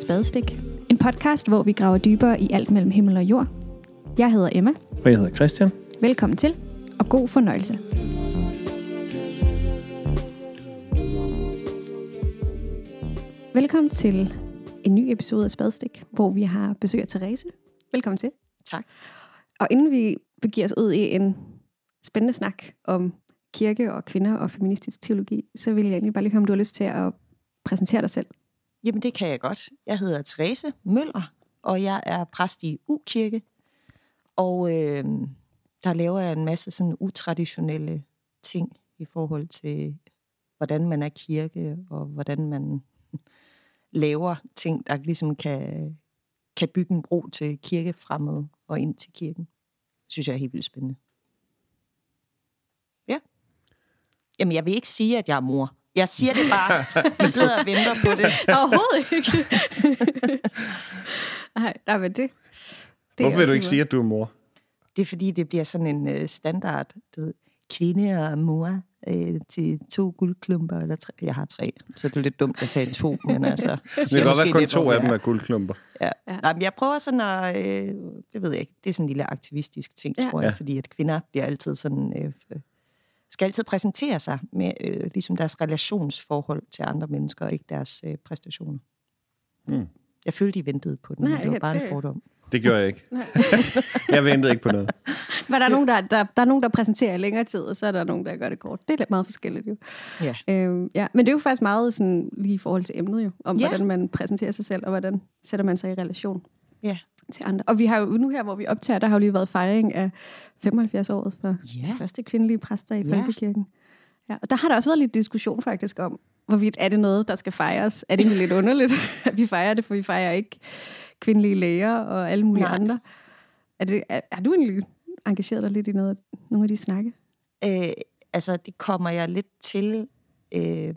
til Spadestik. En podcast, hvor vi graver dybere i alt mellem himmel og jord. Jeg hedder Emma. Og jeg hedder Christian. Velkommen til, og god fornøjelse. Velkommen til en ny episode af Spadestik, hvor vi har besøg af Therese. Velkommen til. Tak. Og inden vi begiver os ud i en spændende snak om kirke og kvinder og feministisk teologi, så vil jeg egentlig bare lige høre, om du har lyst til at præsentere dig selv. Jamen, det kan jeg godt. Jeg hedder Therese Møller, og jeg er præst i U-kirke. Og øh, der laver jeg en masse sådan utraditionelle ting i forhold til, hvordan man er kirke, og hvordan man laver ting, der ligesom kan, kan bygge en bro til kirkefremmed og ind til kirken. Det synes jeg er helt vildt spændende. Ja. Jamen, jeg vil ikke sige, at jeg er mor. Jeg siger det bare. Vi sidder og venter på det. Overhovedet ikke. nej, nej, men det... det Hvorfor er vil du ikke sige, at du er mor? Det er fordi, det bliver sådan en øh, standard, du ved, kvinde og mor øh, til to guldklumper, eller tre. Jeg har tre, så det er lidt dumt, at jeg sagde to, men altså... Det kan godt være kun to af dem er guldklumper. Ja. Ja. Nej, men jeg prøver sådan at, øh, det ved jeg ikke, det er sådan en lille aktivistisk ting, Ja. tror jeg, Ja. fordi at kvinder bliver altid sådan, øh, skal altid præsentere sig med øh, ligesom deres relationsforhold til andre mennesker, og ikke deres øh, præstationer. Mm. Jeg følte, de ventede på den, Nej, Nej, det var bare det- en fordom. Det gjorde jeg ikke. jeg ventede ikke på noget. Men der er, nogen, der, der, der er nogen, der præsenterer i længere tid, og så er der nogen, der gør det kort. Det er lidt meget forskelligt jo. Ja. Øhm, ja. Men det er jo faktisk meget sådan, lige i forhold til emnet jo, om Ja. hvordan man præsenterer sig selv, og hvordan sætter man sig i relation Ja. til andre. Og vi har jo nu her, hvor vi optager, der har jo lige været fejring af 75-året for Ja. de første kvindelige præster i Ja. Folkekirken. Ja, og der har der også været lidt diskussion faktisk om, hvorvidt er det noget, der skal fejres. Er det egentlig lidt underligt, at vi fejrer det, for vi fejrer ikke kvindelige læger og alle mulige Nej. andre. Er, det, er, er du egentlig engageret dig lidt i noget, nogle af de snakke? Øh, altså, det kommer jeg lidt til øh,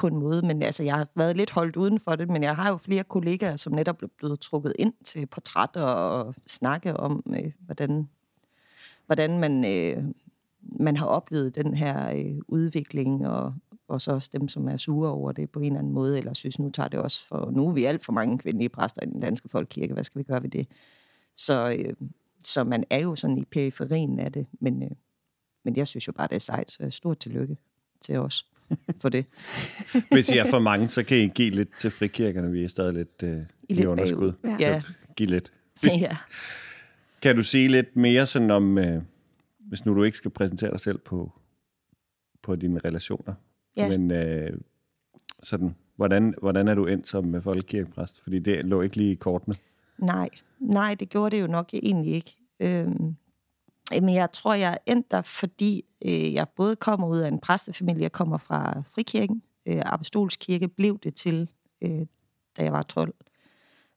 på en måde, men altså, jeg har været lidt holdt uden for det, men jeg har jo flere kollegaer, som netop er blevet trukket ind til portrætter og snakke om, øh, hvordan, hvordan man, øh, man har oplevet den her øh, udvikling, og, og så også dem, som er sure over det på en eller anden måde, eller synes, nu tager det også for, nu er vi alt for mange kvindelige præster i den danske folkekirke, hvad skal vi gøre ved det? Så, øh, så man er jo sådan i periferien af det, men, øh, men jeg synes jo bare, det er sejt, så stort tillykke til os for det. Hvis I er for mange, så kan I give lidt til frikirkerne. Vi er stadig lidt øh, i, lidt underskud. bagud. Ja. Ja, Så giv lidt. ja. Kan du sige lidt mere sådan om, øh, hvis nu du ikke skal præsentere dig selv på, på dine relationer, Ja. men øh, sådan, hvordan, hvordan er du endt som øh, folkekirkepræst? Fordi det lå ikke lige i kortene. Nej, nej, det gjorde det jo nok egentlig ikke. Øhm, men jeg tror, jeg endte der, fordi øh, jeg både kommer ud af en præstefamilie, jeg kommer fra Frikirken, øh, Apostolskirke blev det til, øh, da jeg var 12.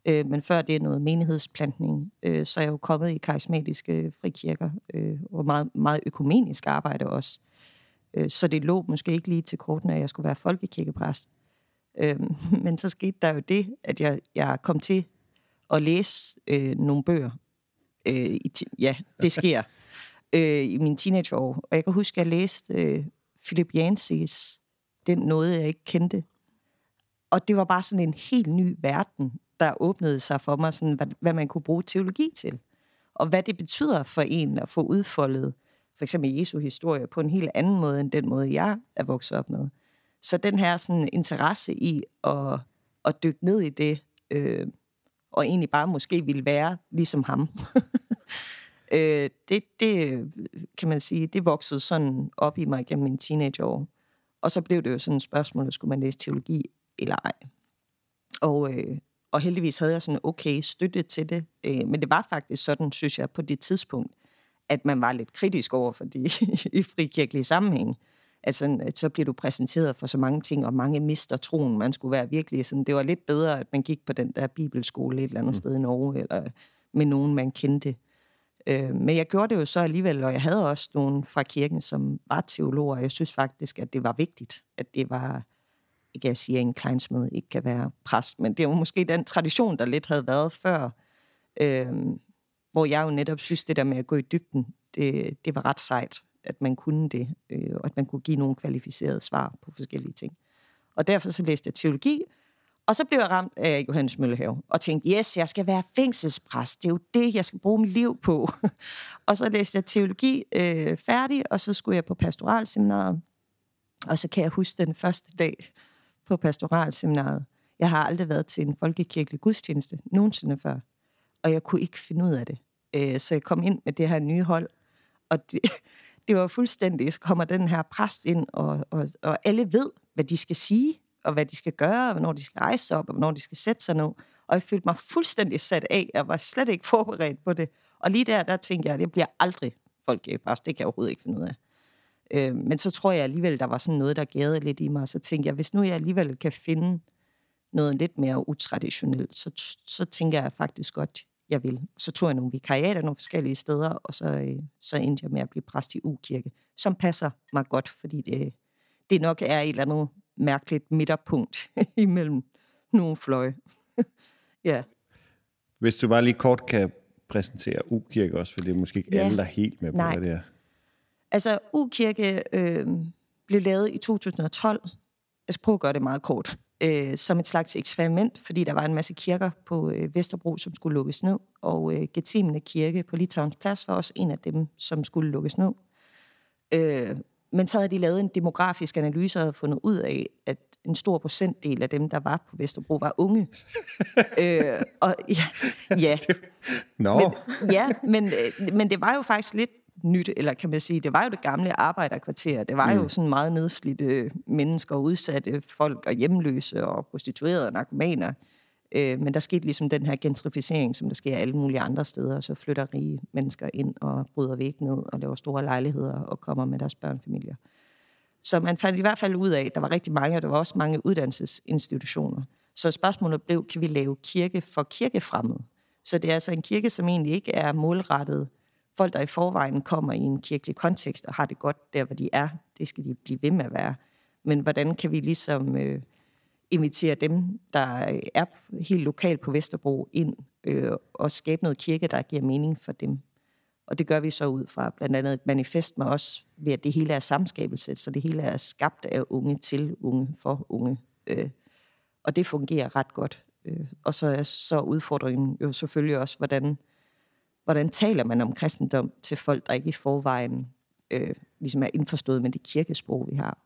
Øh, men før det er noget menighedsplantning, øh, så er jeg jo kommet i karismatiske frikirker, øh, og meget, meget økumenisk arbejde også. Øh, så det lå måske ikke lige til kortene, at jeg skulle være folkekirkepræst. Øh, men så skete der jo det, at jeg, jeg kom til at læse øh, nogle bøger. Øh, i ja, det sker øh, i mine teenageår. Og jeg kan huske, at jeg læste øh, Philip Yancey's Den noget, jeg ikke kendte. Og det var bare sådan en helt ny verden, der åbnede sig for mig, sådan, hvad, hvad man kunne bruge teologi til. Og hvad det betyder for en at få udfoldet for eksempel Jesu historie på en helt anden måde, end den måde, jeg er vokset op med. Så den her sådan, interesse i at, at dykke ned i det, øh, og egentlig bare måske ville være ligesom ham. øh, det, det, kan man sige, det voksede sådan op i mig gennem mine teenageår. Og så blev det jo sådan et spørgsmål, skulle man læse teologi eller ej. Og, øh, og heldigvis havde jeg sådan okay støtte til det. Øh, men det var faktisk sådan, synes jeg, på det tidspunkt, at man var lidt kritisk over for de i frikirkelige sammenhæng. Altså, så bliver du præsenteret for så mange ting, og mange mister troen. Man skulle være virkelig sådan, det var lidt bedre, at man gik på den der bibelskole et eller andet mm. sted i Norge, eller med nogen, man kendte. Øh, men jeg gjorde det jo så alligevel, og jeg havde også nogen fra kirken, som var teologer, og jeg synes faktisk, at det var vigtigt, at det var, ikke jeg siger, at en kleinsmed ikke kan være præst, men det var måske den tradition, der lidt havde været før, øh, hvor jeg jo netop synes, det der med at gå i dybden, det, det var ret sejt, at man kunne det, øh, og at man kunne give nogle kvalificerede svar på forskellige ting. Og derfor så læste jeg teologi, og så blev jeg ramt af Johannes Møllehave, og tænkte, yes, jeg skal være fængselspræst. Det er jo det, jeg skal bruge mit liv på. og så læste jeg teologi øh, færdig, og så skulle jeg på pastoralseminaret. Og så kan jeg huske den første dag på pastoralseminaret. Jeg har aldrig været til en folkekirkelig gudstjeneste, nogensinde før. Og jeg kunne ikke finde ud af det. Øh, så jeg kom ind med det her nye hold, og det, det var fuldstændig, så kommer den her præst ind, og, og, og alle ved, hvad de skal sige, og hvad de skal gøre, og hvornår de skal rejse sig op, og hvornår de skal sætte sig ned. Og jeg følte mig fuldstændig sat af. Jeg var slet ikke forberedt på det. Og lige der, der tænkte jeg, at det bliver aldrig folkepræst. Øh, det kan jeg overhovedet ikke finde ud af. Øh, men så tror jeg alligevel, der var sådan noget, der gærede lidt i mig. Og så tænkte jeg, hvis nu jeg alligevel kan finde noget lidt mere utraditionelt, så, så tænker jeg faktisk godt, jeg vil. Så tog jeg nogle vikariater nogle forskellige steder, og så, øh, så endte jeg med at blive præst i U-kirke, som passer mig godt, fordi det, det nok er et eller andet mærkeligt midterpunkt imellem nogle fløje. ja. Hvis du bare lige kort kan præsentere U-kirke også, for det er måske ikke ja. alle, der er helt med på, Nej. det er. Altså, U-kirke øh, blev lavet i 2012. Jeg skal prøve at gøre det meget kort. Øh, som et slags eksperiment, fordi der var en masse kirker på øh, Vesterbro, som skulle lukkes ned. Og øh, Gethsemane Kirke på Litauens Plads var også en af dem, som skulle lukkes ned. Øh, men så havde de lavet en demografisk analyse og havde fundet ud af, at en stor procentdel af dem, der var på Vesterbro, var unge. øh, og ja, ja. Nå. Men, ja, men, øh, men det var jo faktisk lidt nyt, eller kan man sige, det var jo det gamle arbejderkvarter. Det var mm. jo sådan meget nedslidte mennesker, udsatte folk og hjemløse og prostituerede og narkomaner. Øh, men der skete ligesom den her gentrificering, som der sker alle mulige andre steder, så flytter rige mennesker ind og bryder væk ned og laver store lejligheder og kommer med deres børnefamilier. Så man fandt i hvert fald ud af, at der var rigtig mange, og der var også mange uddannelsesinstitutioner. Så spørgsmålet blev, kan vi lave kirke for kirkefremmede? Så det er altså en kirke, som egentlig ikke er målrettet folk, der i forvejen kommer i en kirkelig kontekst og har det godt der, hvor de er. Det skal de blive ved med at være. Men hvordan kan vi ligesom øh, invitere dem, der er helt lokalt på Vesterbro, ind øh, og skabe noget kirke, der giver mening for dem? Og det gør vi så ud fra blandt andet et manifest, men også ved, at det hele er samskabelse, så det hele er skabt af unge til unge for unge. Øh, og det fungerer ret godt. Øh, og så er så udfordringen jo selvfølgelig også, hvordan hvordan taler man om kristendom til folk, der ikke i forvejen øh, ligesom er indforstået med det kirkesprog, vi har.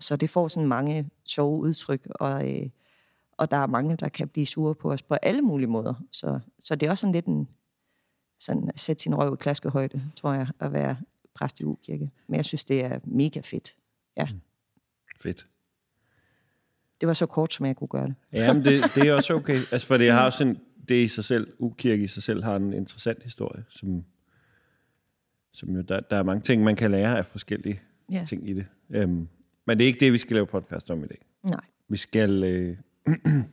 Så det får sådan mange sjove udtryk, og, øh, og der er mange, der kan blive sure på os på alle mulige måder. Så, så det er også sådan lidt en, sådan at sætte sin røv i klaskehøjde, tror jeg, at være præst i ukirke. Men jeg synes, det er mega fedt. Ja. Mm. Fedt. Det var så kort, som jeg kunne gøre det. Jamen, det, det er også okay. Altså, for det har også en, det i sig selv, ukirke i sig selv, har en interessant historie, som, som jo, der, der er mange ting, man kan lære af forskellige ja. ting i det. Um, men det er ikke det, vi skal lave podcast om i dag. Nej. Vi skal øh,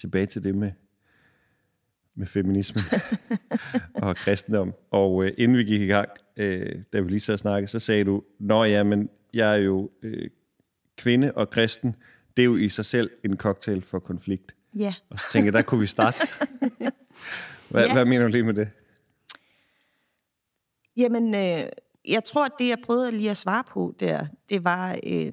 tilbage til det med, med feminisme og kristendom. Og øh, inden vi gik i gang, øh, da vi lige så snakkede, så sagde du, Nå ja, men jeg er jo øh, kvinde og kristen. Det er jo i sig selv en cocktail for konflikt. Ja. Og så tænkte jeg, der kunne vi starte. Hvad, ja. hvad mener du lige med det? Jamen, øh, jeg tror, at det, jeg prøvede lige at svare på der, det var, øh,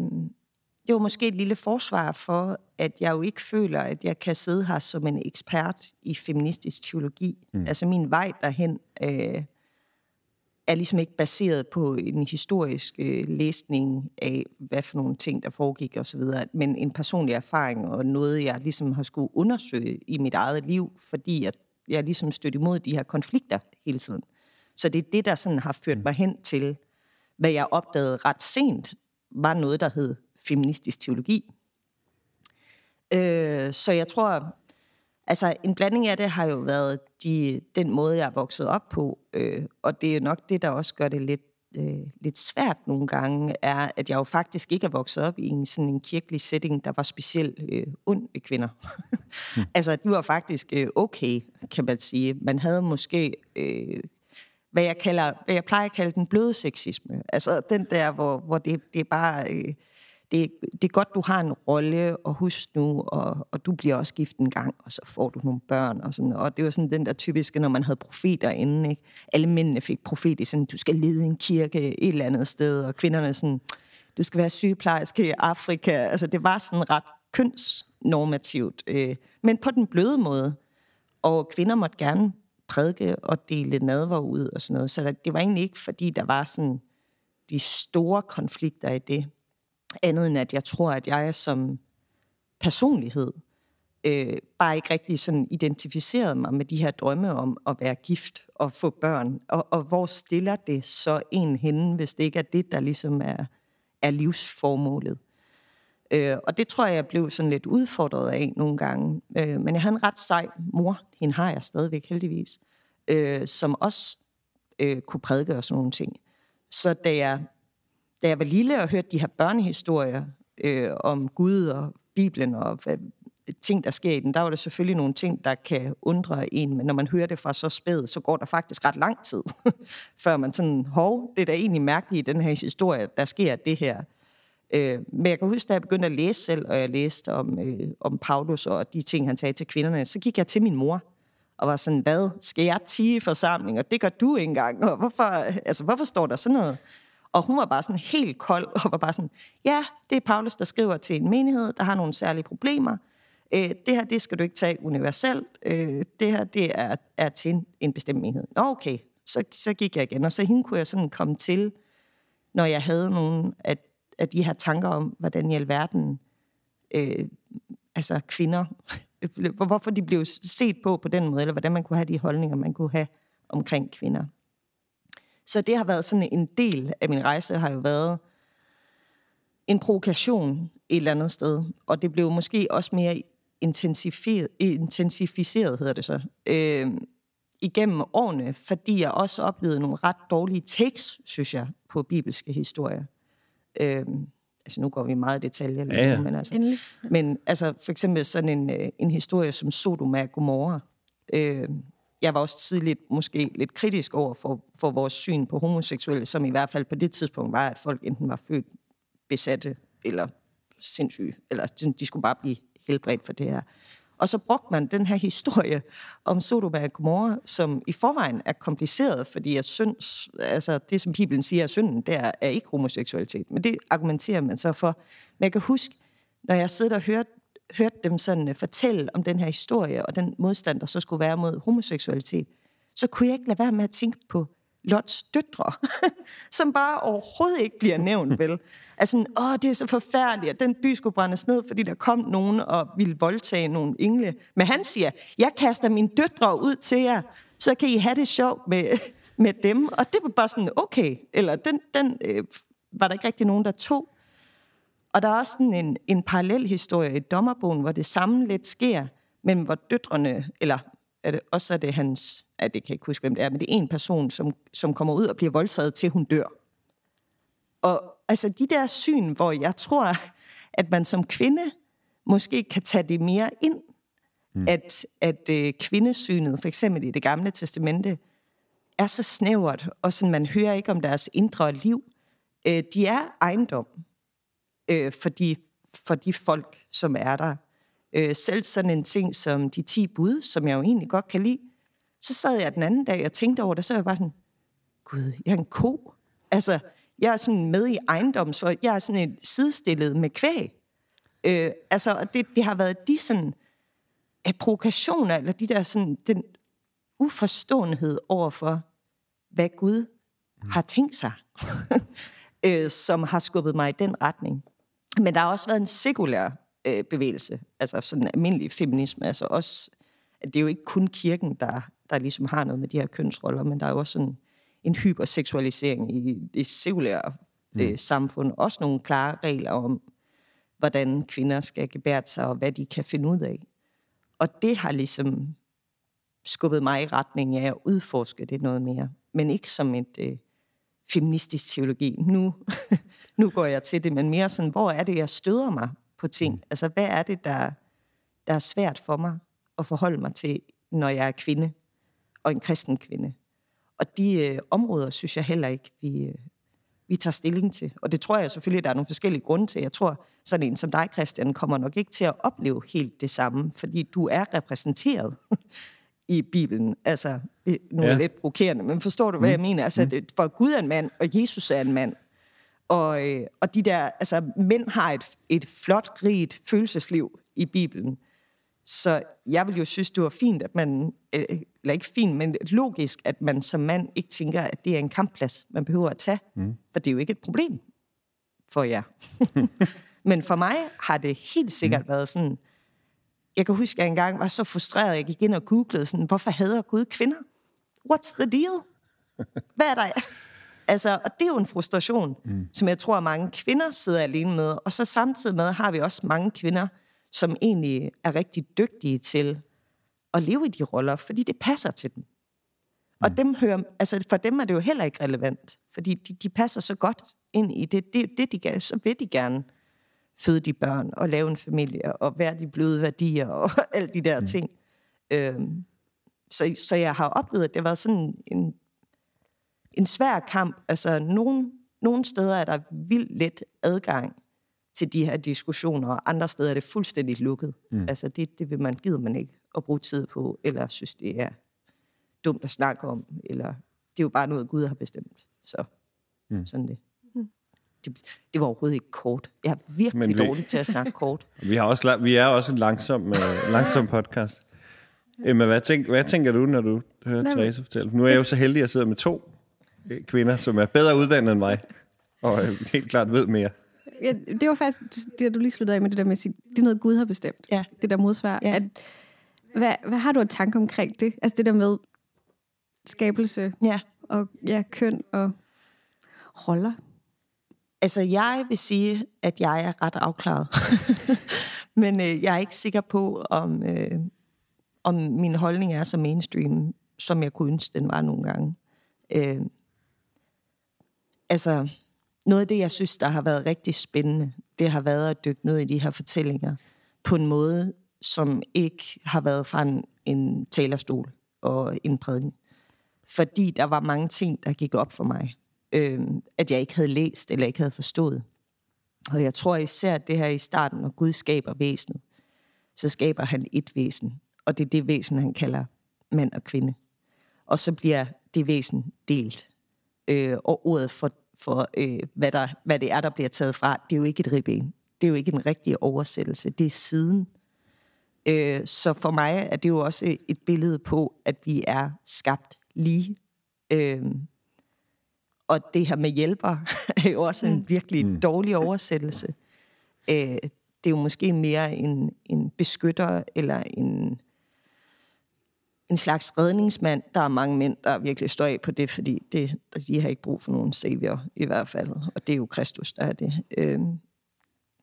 det var måske et lille forsvar for, at jeg jo ikke føler, at jeg kan sidde her som en ekspert i feministisk teologi. Mm. Altså min vej derhen øh, er ligesom ikke baseret på en historisk øh, læsning af, hvad for nogle ting, der foregik osv., men en personlig erfaring og noget, jeg ligesom har skulle undersøge i mit eget liv, fordi jeg, jeg ligesom stødt imod de her konflikter hele tiden. Så det er det, der sådan har ført mm. mig hen til, hvad jeg opdagede ret sent, var noget, der hed feministisk teologi. Øh, så jeg tror, altså en blanding af det har jo været de, den måde, jeg er vokset op på, øh, og det er nok det, der også gør det lidt, øh, lidt svært nogle gange, er, at jeg jo faktisk ikke er vokset op i en sådan en kirkelig setting, der var specielt øh, ond ved kvinder. mm. altså, det var faktisk øh, okay, kan man sige. Man havde måske... Øh, hvad jeg, kalder, hvad jeg plejer at kalde den bløde sexisme. Altså den der, hvor, hvor det, det er bare... Øh, det, det er godt, du har en rolle, og husk nu, og, og du bliver også gift en gang, og så får du nogle børn, og sådan. Og det var sådan den der typiske, når man havde profeter inden, ikke? Alle mændene fik profet i sådan, du skal lede en kirke et eller andet sted, og kvinderne sådan, du skal være sygeplejerske i Afrika. Altså, det var sådan ret kønsnormativt, øh, men på den bløde måde. Og kvinder måtte gerne prædike og dele nadver ud og sådan noget. Så det var egentlig ikke, fordi der var sådan de store konflikter i det. Andet end at jeg tror, at jeg som personlighed øh, bare ikke rigtig sådan identificerede mig med de her drømme om at være gift og få børn. Og, og hvor stiller det så en henne, hvis det ikke er det, der ligesom er, er livsformålet? Øh, og det tror jeg, jeg blev sådan lidt udfordret af nogle gange. Øh, men jeg havde en ret sej mor, hende har jeg stadigvæk heldigvis, øh, som også øh, kunne prædike og sådan nogle ting. Så da jeg, da jeg var lille og hørte de her børnehistorier øh, om Gud og Bibelen og hvad, ting, der sker i den, der var der selvfølgelig nogle ting, der kan undre en, men når man hører det fra så spæd, så går der faktisk ret lang tid, før man sådan, hov, det er da egentlig mærkeligt i den her historie, der sker det her. Øh, men jeg kan huske, da jeg begyndte at læse selv, og jeg læste om, øh, om Paulus og de ting, han sagde til kvinderne, så gik jeg til min mor, og var sådan, hvad, skal jeg tige i forsamling? Og det gør du ikke engang. Og hvorfor, altså, hvorfor står der sådan noget? Og hun var bare sådan helt kold, og var bare sådan, ja, det er Paulus, der skriver til en menighed, der har nogle særlige problemer. Øh, det her, det skal du ikke tage universelt. Øh, det her, det er, er til en, en bestemt menighed. Nå, okay. Så, så gik jeg igen, og så hende kunne jeg sådan komme til, når jeg havde nogle af, af de her tanker om, hvordan i alverden øh, altså kvinder hvorfor de blev set på på den måde, eller hvordan man kunne have de holdninger, man kunne have omkring kvinder. Så det har været sådan en del af min rejse, har jo været en provokation et eller andet sted, og det blev måske også mere intensificeret, intensificeret hedder det så, øh, igennem årene, fordi jeg også oplevede nogle ret dårlige takes, synes jeg, på bibelske historier. Øh, altså nu går vi meget i detaljer, ja, ja. men altså, Endelig. men altså for eksempel sådan en, øh, en historie som Sodoma og Gomorra. Øh, jeg var også tidligt måske lidt kritisk over for, for vores syn på homoseksuelle, som i hvert fald på det tidspunkt var, at folk enten var født besatte eller sindssyge, eller de skulle bare blive helbredt for det her. Og så brugte man den her historie om Sodoma og Gomorra, som i forvejen er kompliceret, fordi jeg synes, altså det, som Bibelen siger er synden, det er, er ikke homoseksualitet. Men det argumenterer man så for. Men jeg kan huske, når jeg sidder og hørte, hørte dem sådan øh, fortælle om den her historie, og den modstand, der så skulle være mod homoseksualitet, så kunne jeg ikke lade være med at tænke på Lots døtre, som bare overhovedet ikke bliver nævnt, vel? Altså, åh, det er så forfærdeligt, at den by skulle brændes ned, fordi der kom nogen og ville voldtage nogle engle. Men han siger, jeg kaster mine døtre ud til jer, så kan I have det sjovt med, med dem. Og det var bare sådan, okay. Eller den, den øh, var der ikke rigtig nogen, der tog. Og der er også sådan en, en parallel historie i dommerbogen, hvor det samme lidt sker, men hvor døtrene, eller er det, også er det hans, ja, det kan jeg ikke huske, hvem det er, men det er en person, som, som kommer ud og bliver voldtaget, til hun dør. Og altså de der syn, hvor jeg tror, at man som kvinde måske kan tage det mere ind, mm. at, at uh, kvindesynet, for eksempel i det gamle testamente, er så snævert, og sådan, man hører ikke om deres indre liv. Uh, de er ejendom uh, for, de, for de folk, som er der. Uh, selv sådan en ting som de 10 bud, som jeg jo egentlig godt kan lide, så sad jeg den anden dag og tænkte over det, så var jeg bare sådan, gud, jeg er en ko. Altså, jeg er sådan med i ejendom, så jeg er sådan et sidestillet med kvæg. Øh, altså, det, det har været de sådan af provokationer, eller de der sådan, den uforståenhed over for, hvad Gud mm. har tænkt sig, øh, som har skubbet mig i den retning. Men der har også været en sekulær øh, bevægelse, altså sådan almindelig feminisme, altså også, at det er jo ikke kun kirken, der, der ligesom har noget med de her kønsroller, men der er jo også sådan en hyperseksualisering i det sekulære mm. øh, samfund. Også nogle klare regler om, hvordan kvinder skal gebære sig, og hvad de kan finde ud af. Og det har ligesom skubbet mig i retning af at udforske det noget mere. Men ikke som et øh, feministisk teologi. Nu, nu går jeg til det, men mere sådan, hvor er det, jeg støder mig på ting? Mm. Altså, hvad er det, der, der er svært for mig at forholde mig til, når jeg er kvinde, og en kristen kvinde? Og de øh, områder synes jeg heller ikke, vi, øh, vi tager stilling til. Og det tror jeg selvfølgelig, der er nogle forskellige grunde til. Jeg tror, sådan en som dig, Christian, kommer nok ikke til at opleve helt det samme, fordi du er repræsenteret i Bibelen. Altså, nu er ja. lidt provokerende, men forstår du, hvad mm. jeg mener? Altså, mm. for Gud er en mand, og Jesus er en mand. Og, øh, og de der, altså mænd har et, et flot, rigt følelsesliv i Bibelen. Så jeg vil jo synes, det var fint, at man, øh, eller ikke fint, men logisk, at man som mand ikke tænker, at det er en kampplads, man behøver at tage. Mm. For det er jo ikke et problem for jer. men for mig har det helt sikkert mm. været sådan, jeg kan huske, at jeg engang var så frustreret, at jeg gik ind og googlede sådan, hvorfor hader Gud kvinder? What's the deal? Hvad er der? Altså, og det er jo en frustration, mm. som jeg tror, mange kvinder sidder alene med. Og så samtidig med har vi også mange kvinder, som egentlig er rigtig dygtige til at leve i de roller, fordi det passer til dem. Og mm. dem hører, altså for dem er det jo heller ikke relevant, fordi de, de passer så godt ind i det, det, det de gerne, så vil de gerne føde de børn og lave en familie og være de bløde værdier og alle de der mm. ting. Øhm, så, så jeg har oplevet, at det var sådan en, en svær kamp. Altså, nogen, nogle steder er der vildt let adgang til de her diskussioner, og andre steder er det fuldstændig lukket. Mm. Altså, det, det vil man, gider man ikke at bruge tid på, eller synes, det er dumt at snakke om, eller det er jo bare noget, Gud har bestemt. Så mm. sådan det. Mm. det. Det var overhovedet ikke kort. Jeg er virkelig Men vi, dårlig til at snakke kort. Vi, har også, vi er også en langsom, uh, langsom podcast. Emma, hvad, tænk, hvad tænker du, når du hører Nej, Therese fortælle? Nu er jeg jo så heldig, at jeg sidder med to øh, kvinder, som er bedre uddannet end mig, og helt klart ved mere. Ja, det var faktisk det, du lige sluttede af med det der med at sige, det er noget, Gud har bestemt. Ja. Det der modsvar. Ja. At, hvad, hvad har du et tanke omkring det? Altså det der med skabelse ja. og ja, køn og roller? Altså, jeg vil sige, at jeg er ret afklaret. Men øh, jeg er ikke sikker på, om, øh, om min holdning er så mainstream, som jeg kunne ønske, den var nogle gange. Øh, altså, noget af det, jeg synes, der har været rigtig spændende, det har været at dykke ned i de her fortællinger på en måde, som ikke har været fra en, en talerstol og en prædiken. Fordi der var mange ting, der gik op for mig, øh, at jeg ikke havde læst eller ikke havde forstået. Og jeg tror især det her i starten, når Gud skaber væsenet, så skaber han et væsen, og det er det væsen, han kalder mand og kvinde. Og så bliver det væsen delt. Øh, og ordet for, for øh, hvad, der, hvad det er, der bliver taget fra, det er jo ikke et ribben. Det er jo ikke en rigtig oversættelse. Det er siden. Øh, så for mig er det jo også et billede på, at vi er skabt lige. Øh, og det her med hjælper er jo også en mm. virkelig mm. dårlig oversættelse. Øh, det er jo måske mere en, en beskytter eller en en slags redningsmand. Der er mange mænd, der virkelig står af på det, fordi det, de har ikke brug for nogen savior i hvert fald. Og det er jo Kristus, der er det. Øhm,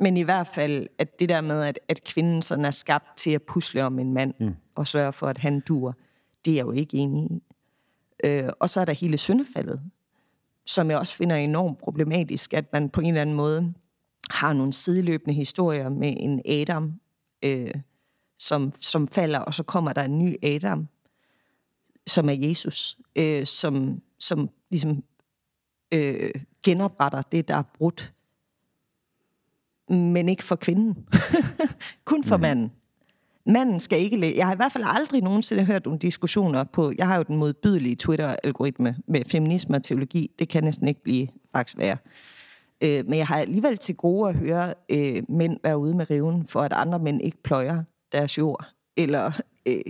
men i hvert fald, at det der med, at, at kvinden sådan er skabt til at pusle om en mand, mm. og sørge for, at han dur, det er jeg jo ikke enig i. Øh, og så er der hele syndefaldet, som jeg også finder enormt problematisk, at man på en eller anden måde har nogle sideløbende historier med en Adam, øh, som, som falder, og så kommer der en ny Adam, som er Jesus, øh, som, som ligesom øh, genopretter det, der er brudt. Men ikke for kvinden. Kun for mm. manden. Manden skal ikke læse. Jeg har i hvert fald aldrig nogensinde hørt nogle diskussioner på... Jeg har jo den modbydelige Twitter-algoritme med feminisme og teologi. Det kan næsten ikke blive faktisk være. Øh, men jeg har alligevel til gode at høre øh, mænd være ude med riven, for at andre mænd ikke pløjer deres jord, eller øh,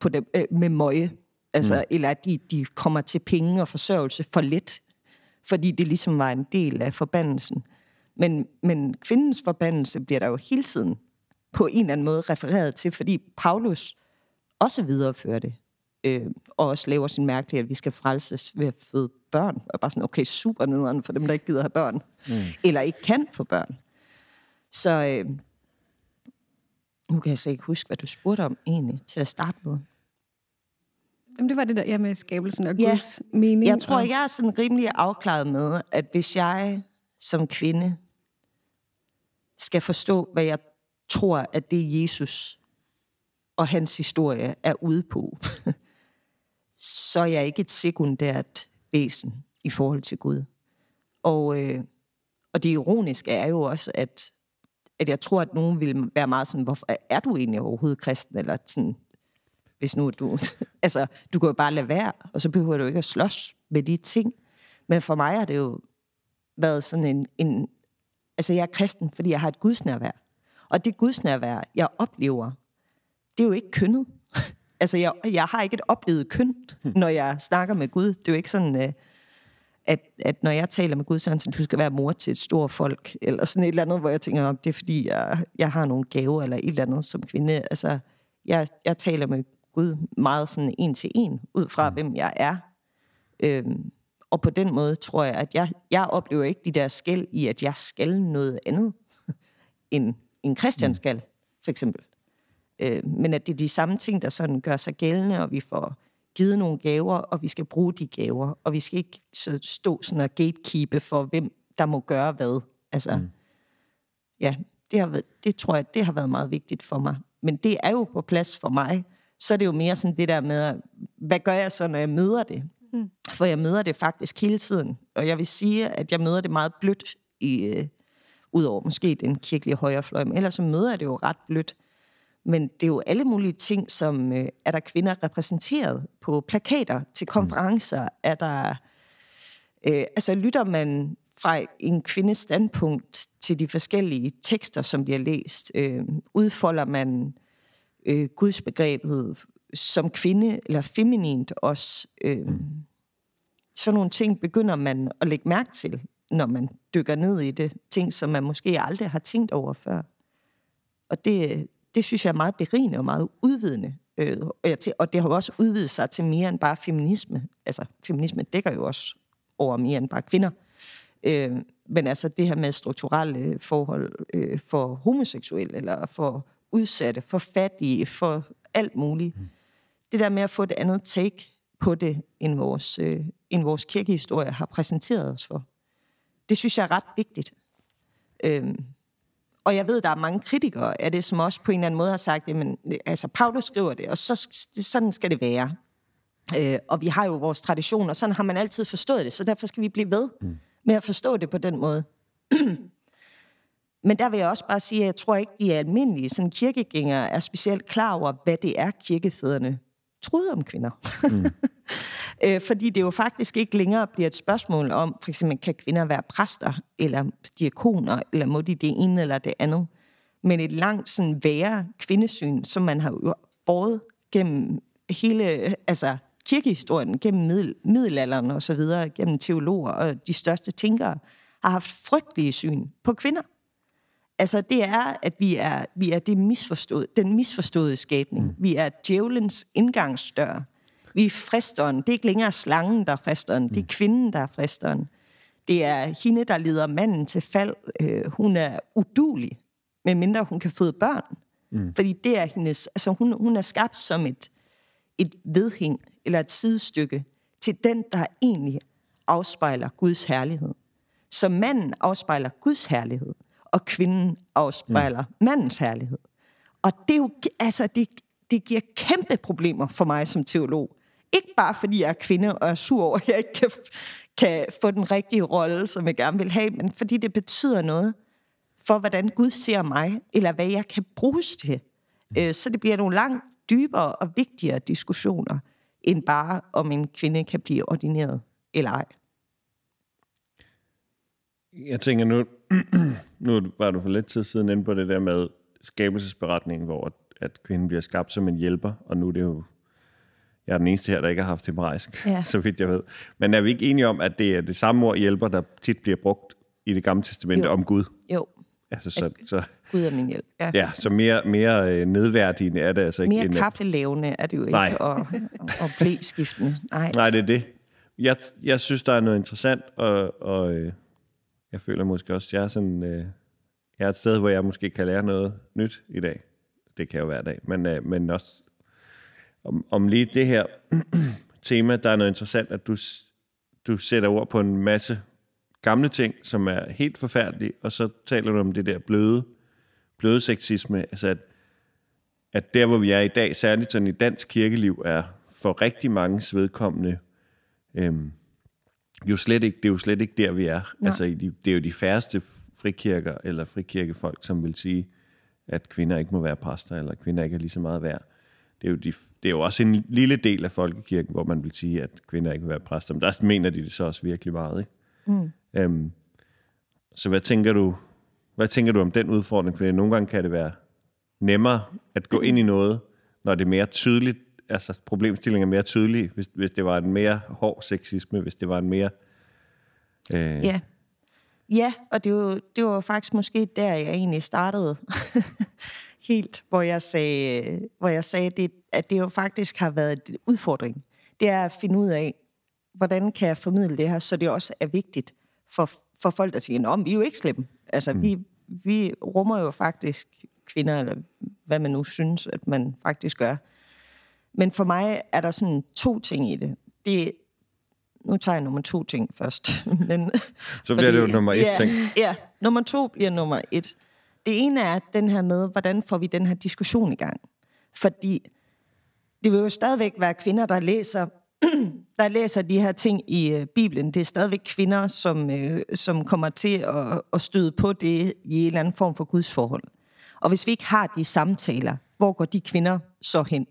på dem, øh, med møje. Altså, mm. Eller at de, de kommer til penge og forsørgelse for let, fordi det ligesom var en del af forbandelsen. Men, men kvindens forbandelse bliver der jo hele tiden på en eller anden måde refereret til, fordi Paulus også viderefører det. Øh, og også laver sin mærkelige, at vi skal frelses ved at føde børn. Og bare sådan, okay, super nederen for dem, der ikke gider have børn. Mm. Eller ikke kan få børn. Så øh, nu kan jeg så ikke huske, hvad du spurgte om egentlig til at starte med. Jamen, det var det der ja, med skabelsen og Guds ja. mening. Jeg tror, og... jeg er sådan rimelig afklaret med, at hvis jeg som kvinde skal forstå, hvad jeg tror, at det Jesus og hans historie er ude på, så er jeg ikke et sekundært væsen i forhold til Gud. Og, øh, og det ironiske er jo også, at, at jeg tror, at nogen vil være meget sådan, hvorfor er du egentlig overhovedet kristen? Eller sådan, hvis nu du... altså, du kan jo bare lade være, og så behøver du ikke at slås med de ting. Men for mig er det jo været sådan en, en... Altså, jeg er kristen, fordi jeg har et gudsnærvær. Og det gudsnærvær, jeg oplever, det er jo ikke kønnet. altså, jeg, jeg har ikke et oplevet køn, hmm. når jeg snakker med Gud. Det er jo ikke sådan... Øh, at, at når jeg taler med Gud, så er han sådan, du skal være mor til et stort folk, eller sådan et eller andet, hvor jeg tænker, om det er fordi, jeg, jeg har nogle gaver, eller et eller andet som kvinde. Altså, jeg, jeg taler med Gud meget sådan en til en, ud fra mm. hvem jeg er. Øhm, og på den måde tror jeg, at jeg, jeg oplever ikke de der skæld i, at jeg skal noget andet, end en Christian mm. skal, for eksempel. Øh, men at det er de samme ting, der sådan gør sig gældende, og vi får givet nogle gaver, og vi skal bruge de gaver, og vi skal ikke stå sådan og gatekeepe for, hvem der må gøre hvad. Altså, mm. ja, det, har været, det tror jeg, det har været meget vigtigt for mig. Men det er jo på plads for mig. Så er det jo mere sådan det der med, hvad gør jeg så, når jeg møder det? Mm. For jeg møder det faktisk hele tiden. Og jeg vil sige, at jeg møder det meget blødt, i, øh, udover måske den kirkelige højrefløj, men ellers så møder jeg det jo ret blødt. Men det er jo alle mulige ting, som øh, er der kvinder repræsenteret på plakater til konferencer, mm. er der... Øh, altså lytter man fra en kvindes standpunkt til de forskellige tekster, som bliver læst, øh, udfolder man øh, gudsbegrebet som kvinde, eller feminint også. Øh, mm. Sådan nogle ting begynder man at lægge mærke til, når man dykker ned i det. Ting, som man måske aldrig har tænkt over før. Og det, det synes jeg er meget berigende og meget udvidende. Øh, og, det har jo også udvidet sig til mere end bare feminisme. Altså, feminisme dækker jo også over mere end bare kvinder. Øh, men altså det her med strukturelle forhold øh, for homoseksuelle, eller for udsatte, for fattige, for alt muligt. Mm. Det der med at få et andet take på det, end vores, øh, end vores kirkehistorie har præsenteret os for. Det synes jeg er ret vigtigt. Øh, og jeg ved, der er mange kritikere af det, som også på en eller anden måde har sagt, at altså, Paulus skriver det, og så, sådan skal det være. Øh, og vi har jo vores tradition, og sådan har man altid forstået det, så derfor skal vi blive ved mm. med at forstå det på den måde. Men der vil jeg også bare sige, at jeg tror ikke, de almindelige sådan, kirkegængere er specielt klar over, hvad det er, kirkefædrene troede om kvinder. Mm. øh, fordi det jo faktisk ikke længere bliver et spørgsmål om, for eksempel, kan kvinder være præster, eller diakoner, eller må de det ene eller det andet. Men et langt sådan være kvindesyn, som man har jo båret gennem hele altså, kirkehistorien, gennem middel, middelalderen og så videre, gennem teologer og de største tænkere, har haft frygtelige syn på kvinder. Altså, det er, at vi er, vi er det misforstået, den misforståede skabning. Mm. Vi er djævelens indgangsdør. Vi er fristeren. Det er ikke længere slangen, der er fristeren. Det er mm. kvinden, der er fristeren. Det er hende, der leder manden til fald. Øh, hun er udulig, medmindre hun kan føde børn. Mm. Fordi det er hendes... Altså, hun, hun er skabt som et, et vedhæng, eller et sidestykke, til den, der egentlig afspejler Guds herlighed. Så manden afspejler Guds herlighed og kvinden afspejler mm. mandens herlighed. Og det er jo, altså, det, det giver kæmpe problemer for mig som teolog. Ikke bare fordi jeg er kvinde og er sur over, at jeg ikke kan, kan få den rigtige rolle, som jeg gerne vil have, men fordi det betyder noget for, hvordan Gud ser mig, eller hvad jeg kan bruges til. Mm. Øh, så det bliver nogle langt dybere og vigtigere diskussioner, end bare om en kvinde kan blive ordineret eller ej. Jeg tænker nu, nu var du for lidt tid siden inde på det der med skabelsesberetningen, hvor at kvinden bliver skabt som en hjælper, og nu er det jo jeg er den eneste her, der ikke har haft hebraisk, ja. så vidt jeg ved. Men er vi ikke enige om, at det er det samme ord hjælper, der tit bliver brugt i det gamle testamente om Gud? Jo. Altså, så, så, Gud er min hjælp. Ja, ja så mere, mere øh, nedværdigende er det altså ikke. Mere kaffelavende er det jo ikke, Nej. og, og blæskiftende. Nej. Nej, det er det. Jeg, jeg synes, der er noget interessant, og, og øh, jeg føler måske også, at jeg er sådan... Øh, jeg er et sted, hvor jeg måske kan lære noget nyt i dag. Det kan jo hver dag. Men, men også om, om lige det her tema, der er noget interessant, at du, du sætter ord på en masse gamle ting, som er helt forfærdelige, og så taler du om det der bløde, bløde sexisme, altså at, at der, hvor vi er i dag, særligt sådan i dansk kirkeliv, er for rigtig mange vedkommende øhm, jo slet ikke, det er jo slet ikke der, vi er. Ja. Altså, det er jo de færreste frikirker eller frikirkefolk, som vil sige, at kvinder ikke må være præster, eller kvinder ikke er lige så meget værd. Det er, jo de, det er jo også en lille del af folkekirken, hvor man vil sige, at kvinder ikke vil være præster. Men der mener de det så også virkelig meget. Ikke? Mm. Øhm, Så hvad tænker du, hvad tænker du om den udfordring? For nogle gange kan det være nemmere at gå ind i noget, når det er mere tydeligt, altså problemstillingen er mere tydelig, hvis, hvis det var en mere hård sexisme, hvis det var en mere... Øh... Ja. Ja, og det var, det var faktisk måske der, jeg egentlig startede helt, hvor jeg sagde, hvor jeg sagde det, at det jo faktisk har været en udfordring. Det er at finde ud af, hvordan kan jeg formidle det her, så det også er vigtigt for, for folk, der siger, at vi er jo ikke slemme. Altså, mm. vi, vi rummer jo faktisk kvinder, eller hvad man nu synes, at man faktisk gør. Men for mig er der sådan to ting i det. det nu tager jeg nummer to ting først. Men, Så bliver fordi, det jo nummer et ja, ting. Ja, nummer to bliver nummer et. Det ene er den her med, hvordan får vi den her diskussion i gang? Fordi det vil jo stadigvæk være kvinder, der læser der læser de her ting i uh, Bibelen. Det er stadigvæk kvinder, som, uh, som kommer til at, at støde på det i en eller anden form for gudsforhold. Og hvis vi ikke har de samtaler, hvor går de kvinder så hen?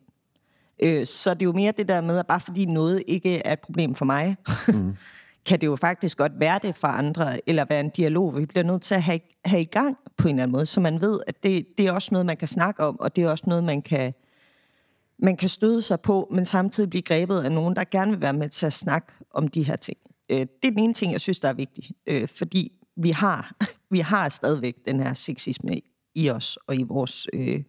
Uh, så det er jo mere det der med, at bare fordi noget ikke er et problem for mig, mm. kan det jo faktisk godt være det for andre, eller være en dialog, vi bliver nødt til at have, have i gang på en eller anden måde, så man ved, at det, det er også noget, man kan snakke om, og det er også noget, man kan, man kan støde sig på, men samtidig blive grebet af nogen, der gerne vil være med til at snakke om de her ting. Øh, det er den ene ting, jeg synes, der er vigtig, øh, fordi vi har, vi har stadigvæk den her sexisme i os og i vores øh,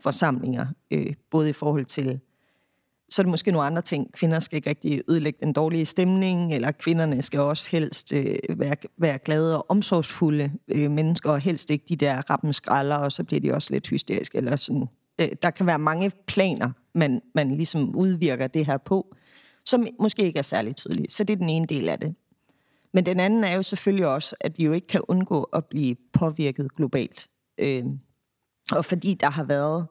forsamlinger, øh, både i forhold til, så er det måske nogle andre ting. Kvinder skal ikke rigtig ødelægge den dårlige stemning, eller kvinderne skal også helst øh, være, være glade og omsorgsfulde øh, mennesker, og helst ikke de der rappenskralder, og så bliver de også lidt hysteriske, eller sådan. Øh, der kan være mange planer man, man ligesom udvirker det her på, som måske ikke er særlig tydelige. Så det er den ene del af det. Men den anden er jo selvfølgelig også, at vi jo ikke kan undgå at blive påvirket globalt. Øh, og fordi der har været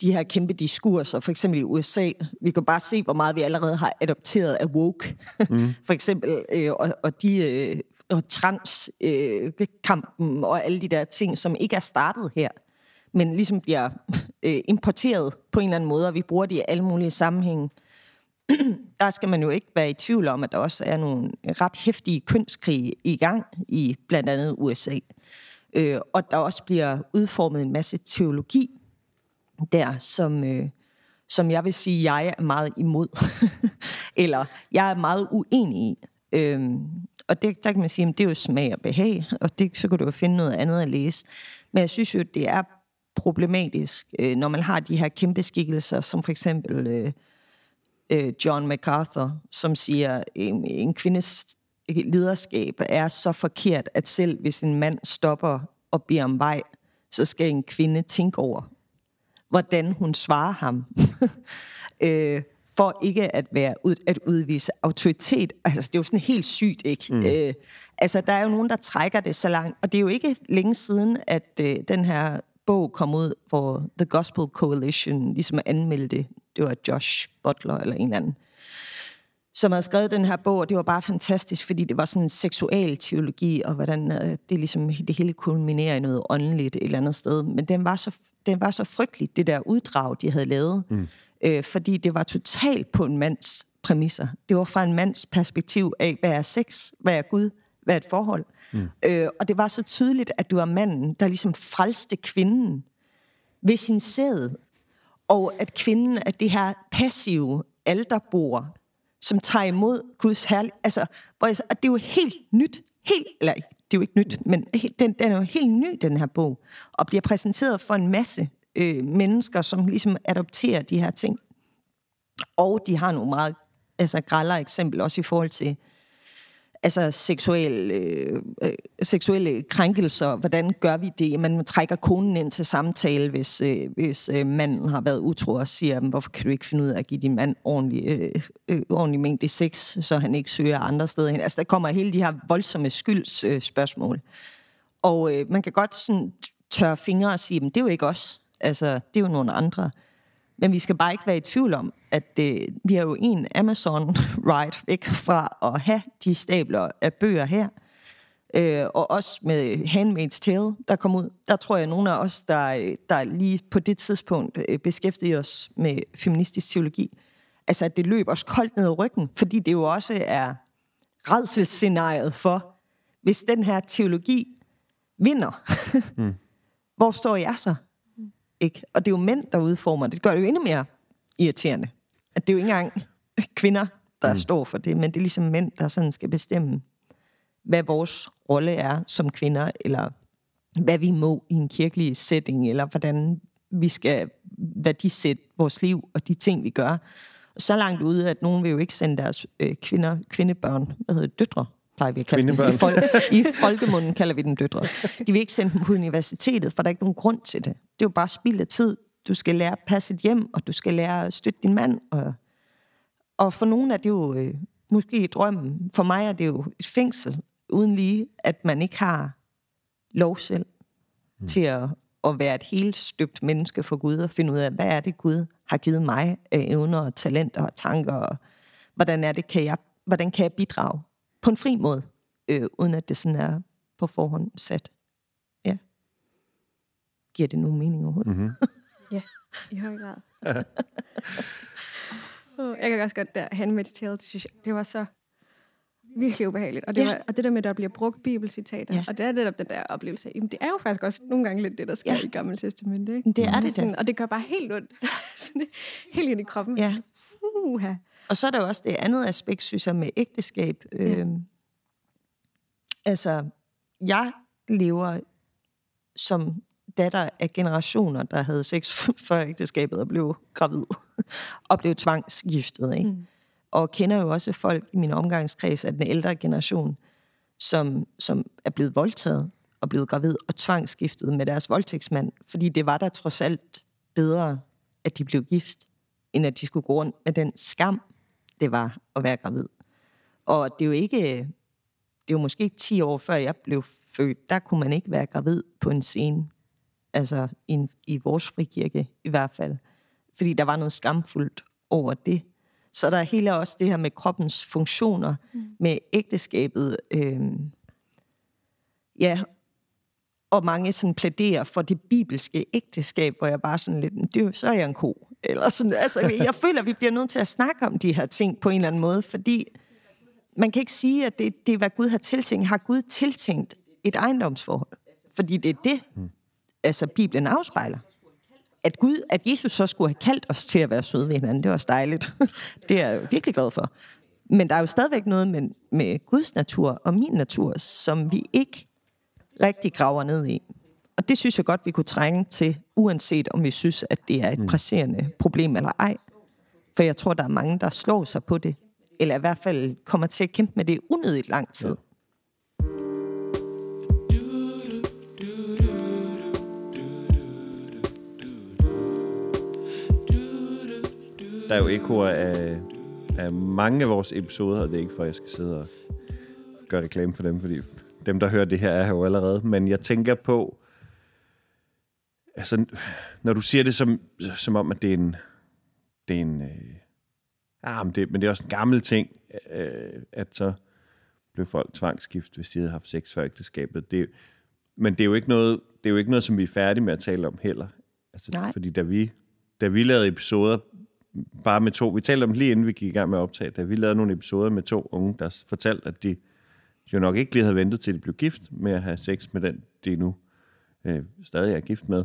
de her kæmpe diskurser, for eksempel i USA, vi kan bare se, hvor meget vi allerede har adopteret af woke, mm. for eksempel, øh, og, og de øh, og transkampen øh, og alle de der ting, som ikke er startet her men ligesom bliver øh, importeret på en eller anden måde, og vi bruger det i alle mulige sammenhænge. der skal man jo ikke være i tvivl om, at der også er nogle ret hæftige kønskrige i gang i blandt andet USA. Øh, og der også bliver udformet en masse teologi der, som, øh, som jeg vil sige, jeg er meget imod. Eller jeg er meget uenig i. Øhm, og det, der kan man sige, at det er jo smag og behag, og det, så kan du jo finde noget andet at læse. Men jeg synes jo, det er problematisk, øh, når man har de her kæmpe skikkelser, som for eksempel øh, øh, John MacArthur, som siger, en, en kvindes lederskab er så forkert, at selv hvis en mand stopper og bliver om vej, så skal en kvinde tænke over, hvordan hun svarer ham. øh, for ikke at være ud, at udvise autoritet. Altså, det er jo sådan helt sygt, ikke? Mm. Øh, altså, der er jo nogen, der trækker det så langt, og det er jo ikke længe siden, at øh, den her bog kom ud, hvor The Gospel Coalition ligesom anmeldte, det var Josh Butler eller en eller anden, som havde skrevet den her bog, og det var bare fantastisk, fordi det var sådan en seksual teologi, og hvordan øh, det ligesom det hele kulminerer i noget åndeligt et eller andet sted. Men den var så, den var så frygtelig, det der uddrag, de havde lavet, mm. øh, fordi det var totalt på en mands præmisser. Det var fra en mands perspektiv af, hvad er sex, hvad er Gud, hvad er et forhold. Mm. Øh, og det var så tydeligt, at du var manden, der ligesom frelste kvinden ved sin sæd. Og at kvinden er det her passive alderbord, som tager imod Guds herlighed. Altså, hvor jeg, og det er jo helt nyt. Helt, eller det er jo ikke nyt, men den, den er jo helt ny, den her bog. Og bliver præsenteret for en masse øh, mennesker, som ligesom adopterer de her ting. Og de har nogle meget altså, græller eksempel også i forhold til altså seksuelle, øh, øh, seksuelle krænkelser, hvordan gør vi det? Man trækker konen ind til samtale, hvis, øh, hvis øh, manden har været utro og siger, hvorfor kan du ikke finde ud af at give din mand ordentlig, øh, øh, ordentlig mængde sex, så han ikke søger andre steder hen. Altså der kommer hele de her voldsomme skyldsspørgsmål. Øh, og øh, man kan godt sådan tørre fingre og sige, men det er jo ikke os. Altså, det er jo nogle andre. Men vi skal bare ikke være i tvivl om, at øh, vi har jo en Amazon-ride væk fra at have de stabler af bøger her. Øh, og også med Handmaid's Tale, der kom ud. Der tror jeg, at nogle af os, der, der lige på det tidspunkt øh, beskæftigede os med feministisk teologi, altså at det løb os koldt ned ad ryggen, fordi det jo også er redselsscenariet for, hvis den her teologi vinder, mm. hvor står jeg så? Ikke? Og det er jo mænd, der udformer det. Det gør det jo endnu mere irriterende. At det er jo ikke engang kvinder, der mm. står for det, men det er ligesom mænd, der sådan skal bestemme, hvad vores rolle er som kvinder, eller hvad vi må i en kirkelig setting, eller hvordan vi skal værdisætte vores liv og de ting, vi gør. Så langt ude, at nogen vil jo ikke sende deres øh, kvinder, kvindebørn, hvad hedder det, døtre, plejer vi at kalde dem. I, fol- I folkemunden kalder vi dem døtre. De vil ikke sende dem på universitetet, for der er ikke nogen grund til det. Det er jo bare spild af tid. Du skal lære at passe et hjem, og du skal lære at støtte din mand. Og, og for nogen er det jo øh, måske drømmen. For mig er det jo et fængsel, uden lige, at man ikke har lov selv mm. til at, at være et helt støbt menneske for Gud, og finde ud af, hvad er det, Gud har givet mig af evner og talenter og tanker, og hvordan er det, kan jeg, hvordan kan jeg bidrage på en fri måde, øh, uden at det sådan er på forhånd sat. Ja. Giver det nogen mening overhovedet? Mm-hmm. ja, i høj grad. jeg kan også godt der, Handmaid's Tale, det, synes jeg, det var så virkelig ubehageligt. Og det, ja. var, og det der med, at der bliver brugt bibelcitater, ja. og det er netop den der oplevelse jamen, det er jo faktisk også nogle gange lidt det, der sker ja. i Gamle Testamente. Ikke? Det er det, sådan, Og det gør bare helt ondt. helt ind i kroppen. Ja. Uh-huh. Og så er der jo også det andet aspekt, synes jeg, med ægteskab. Ja. Øhm, altså, jeg lever som datter af generationer, der havde sex før ægteskabet og blev gravid, og blev tvangsgiftet, ikke? Mm og kender jo også folk i min omgangskreds af den ældre generation, som, som er blevet voldtaget og blevet gravid og tvangsgiftet med deres voldtægtsmand, fordi det var der trods alt bedre, at de blev gift, end at de skulle gå rundt med den skam, det var at være gravid. Og det er jo ikke, det er jo måske 10 år før jeg blev født, der kunne man ikke være gravid på en scene, altså i, i vores frikirke i hvert fald, fordi der var noget skamfuldt over det. Så der er hele også det her med kroppens funktioner, mm. med ægteskabet. Øh, ja, og mange sådan plæderer for det bibelske ægteskab, hvor jeg bare sådan lidt, det, så er jeg en ko. Eller sådan, altså, jeg føler, at vi bliver nødt til at snakke om de her ting på en eller anden måde, fordi man kan ikke sige, at det, det er, hvad Gud har tiltænkt. Har Gud tiltænkt et ejendomsforhold? Fordi det er det, mm. altså Bibelen afspejler at Gud, at Jesus så skulle have kaldt os til at være søde ved hinanden, det var også dejligt. det er jeg virkelig glad for. Men der er jo stadigvæk noget med, med Guds natur og min natur, som vi ikke rigtig graver ned i. Og det synes jeg godt, vi kunne trænge til, uanset om vi synes, at det er et mm. presserende problem eller ej. For jeg tror, der er mange, der slår sig på det, eller i hvert fald kommer til at kæmpe med det unødigt lang tid. Ja. der er jo ekoer af, af mange af vores episoder, og det er ikke for, at jeg skal sidde og gøre reklame for dem, fordi dem, der hører det her, er her jo allerede. Men jeg tænker på, altså, når du siger det som, som om, at det er en, det er en, øh, ah, men, det, men det er også en gammel ting, øh, at så blev folk tvangsgift, hvis de havde haft sex før ægteskabet. Det, men det er, jo ikke noget, det er jo ikke noget, som vi er færdige med at tale om heller. Altså, Nej. Fordi da vi, da vi lavede episoder bare med to. Vi talte om lige inden vi gik i gang med at optage, da vi lavede nogle episoder med to unge, der fortalte, at de jo nok ikke lige havde ventet til, de blev gift med at have sex med den, de nu øh, stadig er gift med.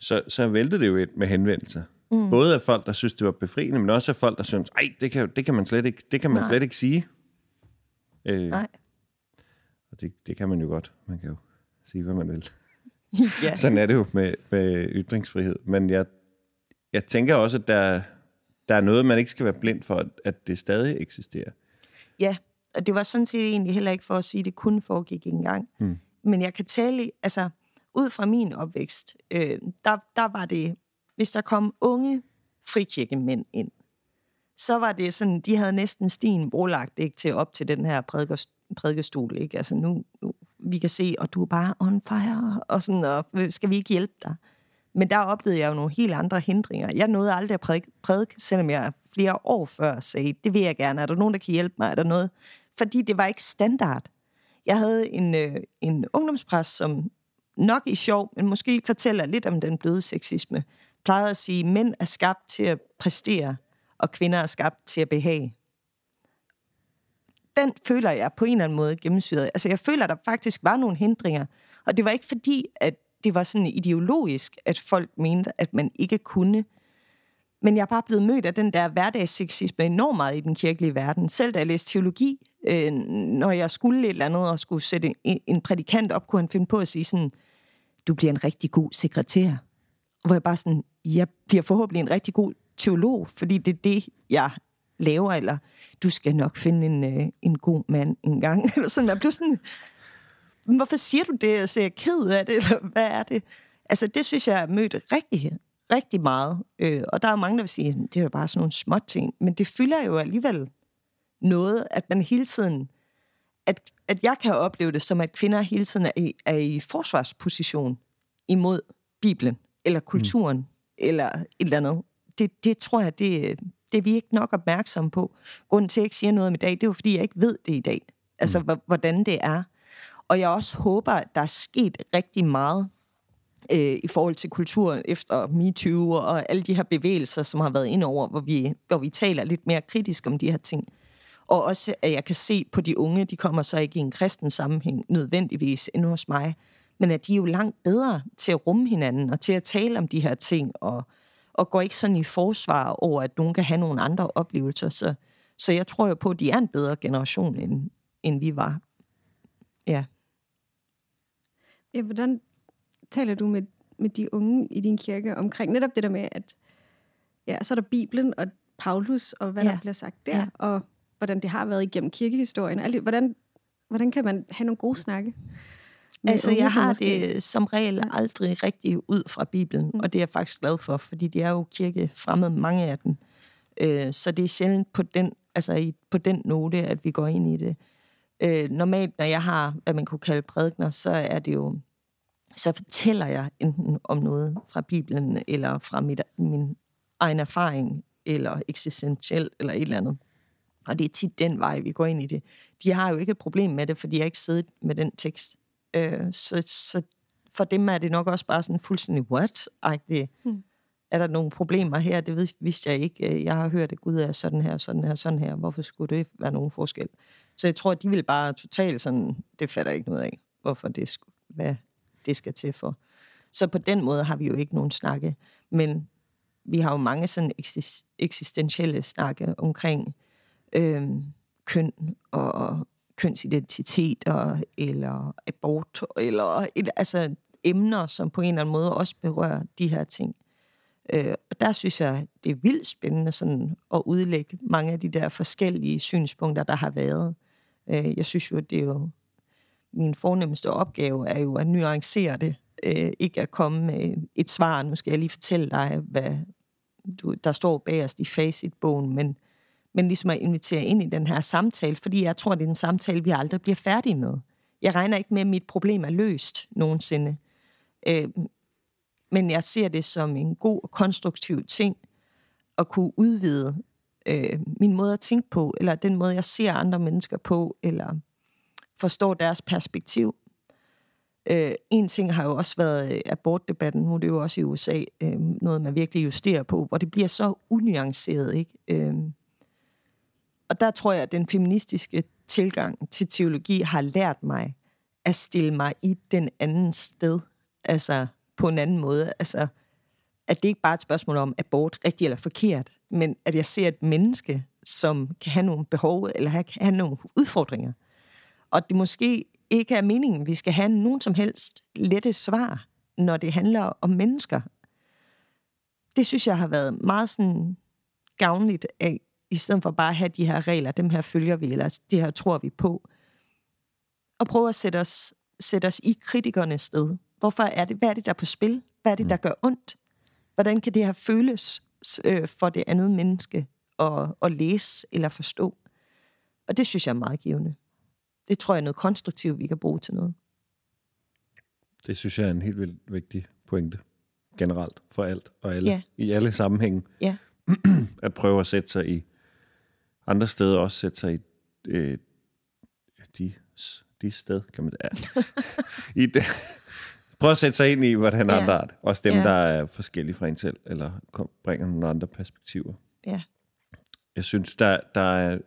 Så, så væltede det jo et med henvendelser. Mm. Både af folk, der synes, det var befriende, men også af folk, der synes, ej, det kan, det kan man slet ikke, det kan man slet ikke sige. Øh, Nej. Og det, det kan man jo godt. Man kan jo sige, hvad man vil. ja. Sådan er det jo med, med ytringsfrihed. Men jeg jeg tænker også, at der, der er noget, man ikke skal være blind for, at det stadig eksisterer. Ja, og det var sådan set egentlig heller ikke for at sige, at det kun foregik engang. Hmm. Men jeg kan tale, altså ud fra min opvækst, øh, der, der var det, hvis der kom unge frikirkemænd ind, så var det sådan, de havde næsten stien brolagt ikke, til op til den her prædikestol. Ikke? Altså nu, nu, vi kan se, og du er bare on fire, og sådan, og skal vi ikke hjælpe dig? Men der oplevede jeg jo nogle helt andre hindringer. Jeg nåede aldrig at prædike, prædike selvom jeg flere år før sagde, det vil jeg gerne. Er der nogen, der kan hjælpe mig? Er der noget? Fordi det var ikke standard. Jeg havde en, øh, en ungdomspræst, som nok i sjov, men måske fortæller lidt om den bløde sexisme, plejede at sige, at mænd er skabt til at præstere, og kvinder er skabt til at behage. den føler jeg på en eller anden måde gennemsyret. Altså, jeg føler, at der faktisk var nogle hindringer. Og det var ikke fordi, at det var sådan ideologisk, at folk mente, at man ikke kunne. Men jeg er bare blevet mødt af den der hverdagsseksisme enormt meget i den kirkelige verden. Selv da jeg læste teologi, øh, når jeg skulle et eller andet og skulle sætte en, en prædikant op, kunne han finde på at sige sådan, du bliver en rigtig god sekretær. Hvor jeg bare sådan, jeg bliver forhåbentlig en rigtig god teolog, fordi det er det, jeg laver, eller du skal nok finde en, øh, en god mand en gang. Eller sådan, jeg blev sådan, hvorfor siger du det? Jeg er jeg ked af det, eller hvad er det? Altså, det synes jeg er mødt rigtig, rigtig meget. Øh, og der er mange, der vil sige, det er jo bare sådan nogle små ting. Men det fylder jo alligevel noget, at man hele tiden... At, at jeg kan opleve det som, at kvinder hele tiden er i, er i forsvarsposition imod Bibelen, eller kulturen, mm. eller et eller andet. Det, det tror jeg, det, det er vi ikke nok opmærksomme på. Grunden til, at jeg ikke siger noget om i dag, det er jo, fordi jeg ikke ved det i dag. Altså, mm. hvordan det er. Og jeg også håber, at der er sket rigtig meget øh, i forhold til kulturen efter MeToo og alle de her bevægelser, som har været ind over, hvor vi, hvor vi taler lidt mere kritisk om de her ting. Og også, at jeg kan se på de unge, de kommer så ikke i en kristen sammenhæng nødvendigvis end hos mig, men at de er jo langt bedre til at rumme hinanden og til at tale om de her ting, og, og går ikke sådan i forsvar over, at nogen kan have nogle andre oplevelser. Så, så jeg tror jo på, at de er en bedre generation, end, end vi var. Ja. Ja, hvordan taler du med, med de unge i din kirke omkring netop det der med, at ja, så er der Bibelen og Paulus, og hvad ja. der bliver sagt der, ja. og hvordan det har været igennem kirkehistorien. Altså, hvordan, hvordan kan man have nogle gode snakke? Altså, unge, jeg har måske... det som regel aldrig rigtig ud fra Bibelen, mm. og det er jeg faktisk glad for, fordi de er jo kirkefremmede, mange af dem. Øh, så det er sjældent på den, altså i, på den note, at vi går ind i det. Øh, normalt, når jeg har, hvad man kunne kalde prædikner, så er det jo, så fortæller jeg enten om noget fra Bibelen, eller fra mit, min egen erfaring, eller eksistentielt, eller et eller andet. Og det er tit den vej, vi går ind i det. De har jo ikke et problem med det, for de har ikke siddet med den tekst. Øh, så, så for dem er det nok også bare sådan fuldstændig what-agtigt. Hmm. Er der nogle problemer her? Det vidste jeg ikke. Jeg har hørt, at Gud er sådan her, sådan her, sådan her. Hvorfor skulle det være nogen forskel? Så jeg tror, at de vil bare totalt sådan, det fatter ikke noget af, hvorfor det, skulle, hvad det skal til for. Så på den måde har vi jo ikke nogen snakke. Men vi har jo mange sådan eksistentielle snakke omkring øh, køn og kønsidentitet og, eller abort, eller et, altså emner, som på en eller anden måde også berører de her ting. Øh, og der synes jeg, det er vildt spændende sådan at udlægge mange af de der forskellige synspunkter, der har været. Øh, jeg synes jo, det er jo min fornemmeste opgave er jo at nuancere det. Øh, ikke at komme med et svar. Nu skal jeg lige fortælle dig, hvad du, der står bagerst i facitbogen, men, men ligesom at invitere ind i den her samtale, fordi jeg tror, det er en samtale, vi aldrig bliver færdige med. Jeg regner ikke med, at mit problem er løst nogensinde. Øh, men jeg ser det som en god og konstruktiv ting at kunne udvide øh, min måde at tænke på, eller den måde, jeg ser andre mennesker på, eller forstår deres perspektiv. Øh, en ting har jo også været øh, abortdebatten, nu er det jo også i USA, øh, noget man virkelig justerer på, hvor det bliver så unuanceret. Ikke? Øh, og der tror jeg, at den feministiske tilgang til teologi har lært mig at stille mig i den anden sted. Altså på en anden måde. Altså, at det ikke bare er et spørgsmål om abort, rigtigt eller forkert, men at jeg ser et menneske, som kan have nogle behov, eller kan have nogle udfordringer. Og det måske ikke er meningen, vi skal have nogen som helst lette svar, når det handler om mennesker. Det synes jeg har været meget sådan gavnligt af, i stedet for bare at have de her regler, dem her følger vi, eller det her tror vi på. Og prøve at sætte os, sætte os i kritikernes sted. Hvorfor er det, hvad er det, der er på spil? Hvad er det, der mm. gør ondt? Hvordan kan det her føles øh, for det andet menneske at, at læse eller forstå? Og det synes jeg er meget givende. Det tror jeg er noget konstruktivt, vi kan bruge til noget. Det synes jeg er en helt vildt vigtig pointe. Generelt for alt og alle. Ja. I alle sammenhænge. Ja. at prøve at sætte sig i andre steder, også sætte sig i øh, de, de sted, kan man ja. I det, prøv at sætte sig ind i, hvordan ja. andre er det. Også dem, ja. der er forskellige fra en selv, eller kom, bringer nogle andre perspektiver. Ja. Jeg synes, der, der er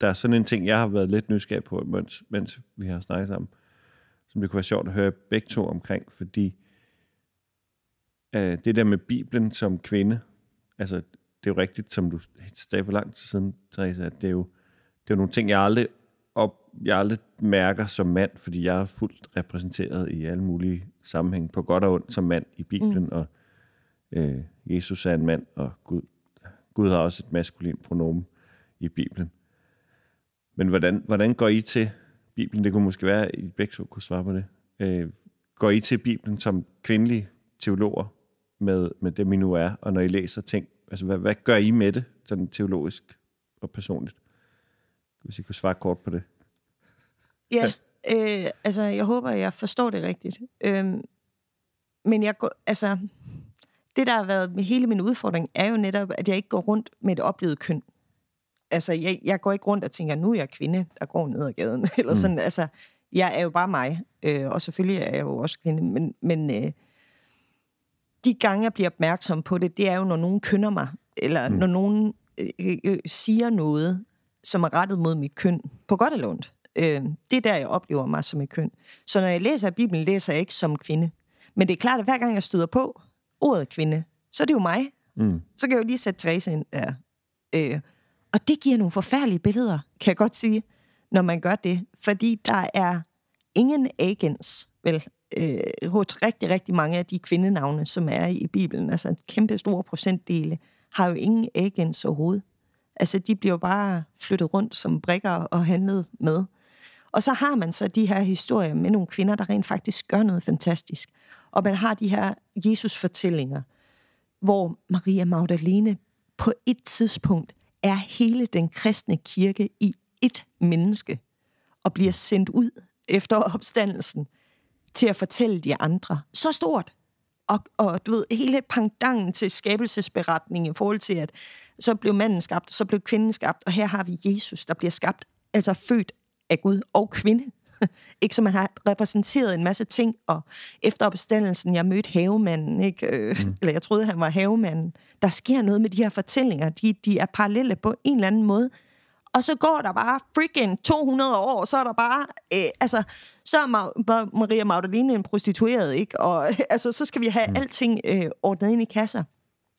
der er sådan en ting, jeg har været lidt nysgerrig på, mens, mens vi har snakket sammen, som det kunne være sjovt at høre begge to omkring, fordi øh, det der med Bibelen som kvinde, altså det er jo rigtigt, som du sagde for lang tid siden, Therese, at det er jo, det er jo nogle ting, jeg aldrig, op, jeg aldrig mærker som mand, fordi jeg er fuldt repræsenteret i alle mulige sammenhæng, på godt og ondt som mand i Bibelen, mm. og øh, Jesus er en mand, og Gud, Gud har også et maskulin pronomen i Bibelen. Men hvordan, hvordan går I til Bibelen? Det kunne måske være, at I begge to kunne svare på det. Øh, går I til Bibelen som kvindelige teologer med, med det, I nu er, og når I læser ting, altså hvad, hvad gør I med det, sådan teologisk og personligt? Hvis I kunne svare kort på det. Ja, øh, altså jeg håber, jeg forstår det rigtigt. Øh, men jeg går, altså, det der har været med hele min udfordring, er jo netop, at jeg ikke går rundt med et oplevet køn altså, jeg, jeg går ikke rundt og tænker, nu er jeg kvinde, der går ned ad gaden. Eller mm. sådan, altså, jeg er jo bare mig. Øh, og selvfølgelig er jeg jo også kvinde. Men, men øh, de gange, jeg bliver opmærksom på det, det er jo, når nogen kønner mig. Eller mm. når nogen øh, øh, siger noget, som er rettet mod mit køn. På godt eller ondt. Øh, det er der, jeg oplever mig som et køn. Så når jeg læser Bibelen, læser jeg ikke som kvinde. Men det er klart, at hver gang jeg støder på ordet kvinde, så er det jo mig. Mm. Så kan jeg jo lige sætte Therese ind der. Øh, og det giver nogle forfærdelige billeder, kan jeg godt sige, når man gør det. Fordi der er ingen agens, vel, øh, hos rigtig, rigtig mange af de kvindenavne, som er i Bibelen. Altså en kæmpe stor procentdele har jo ingen agens overhovedet. Altså de bliver jo bare flyttet rundt som brikker og handlet med. Og så har man så de her historier med nogle kvinder, der rent faktisk gør noget fantastisk. Og man har de her Jesus-fortællinger, hvor Maria Magdalene på et tidspunkt er hele den kristne kirke i et menneske og bliver sendt ud efter opstandelsen til at fortælle de andre. Så stort. Og, og du ved, hele pangdangen til skabelsesberetningen i forhold til, at så blev manden skabt, og så blev kvinden skabt, og her har vi Jesus, der bliver skabt, altså født af Gud og kvinde. ikke som man har repræsenteret en masse ting, og efter opstandelsen, jeg mødte havemanden, ikke? Øh, mm. eller jeg troede, han var havemanden. Der sker noget med de her fortællinger, de, de er parallelle på en eller anden måde. Og så går der bare freaking 200 år, så er der bare, øh, altså, så er Ma- Maria Magdalene en prostitueret, ikke? Og altså, så skal vi have mm. alting øh, ordnet ind i kasser.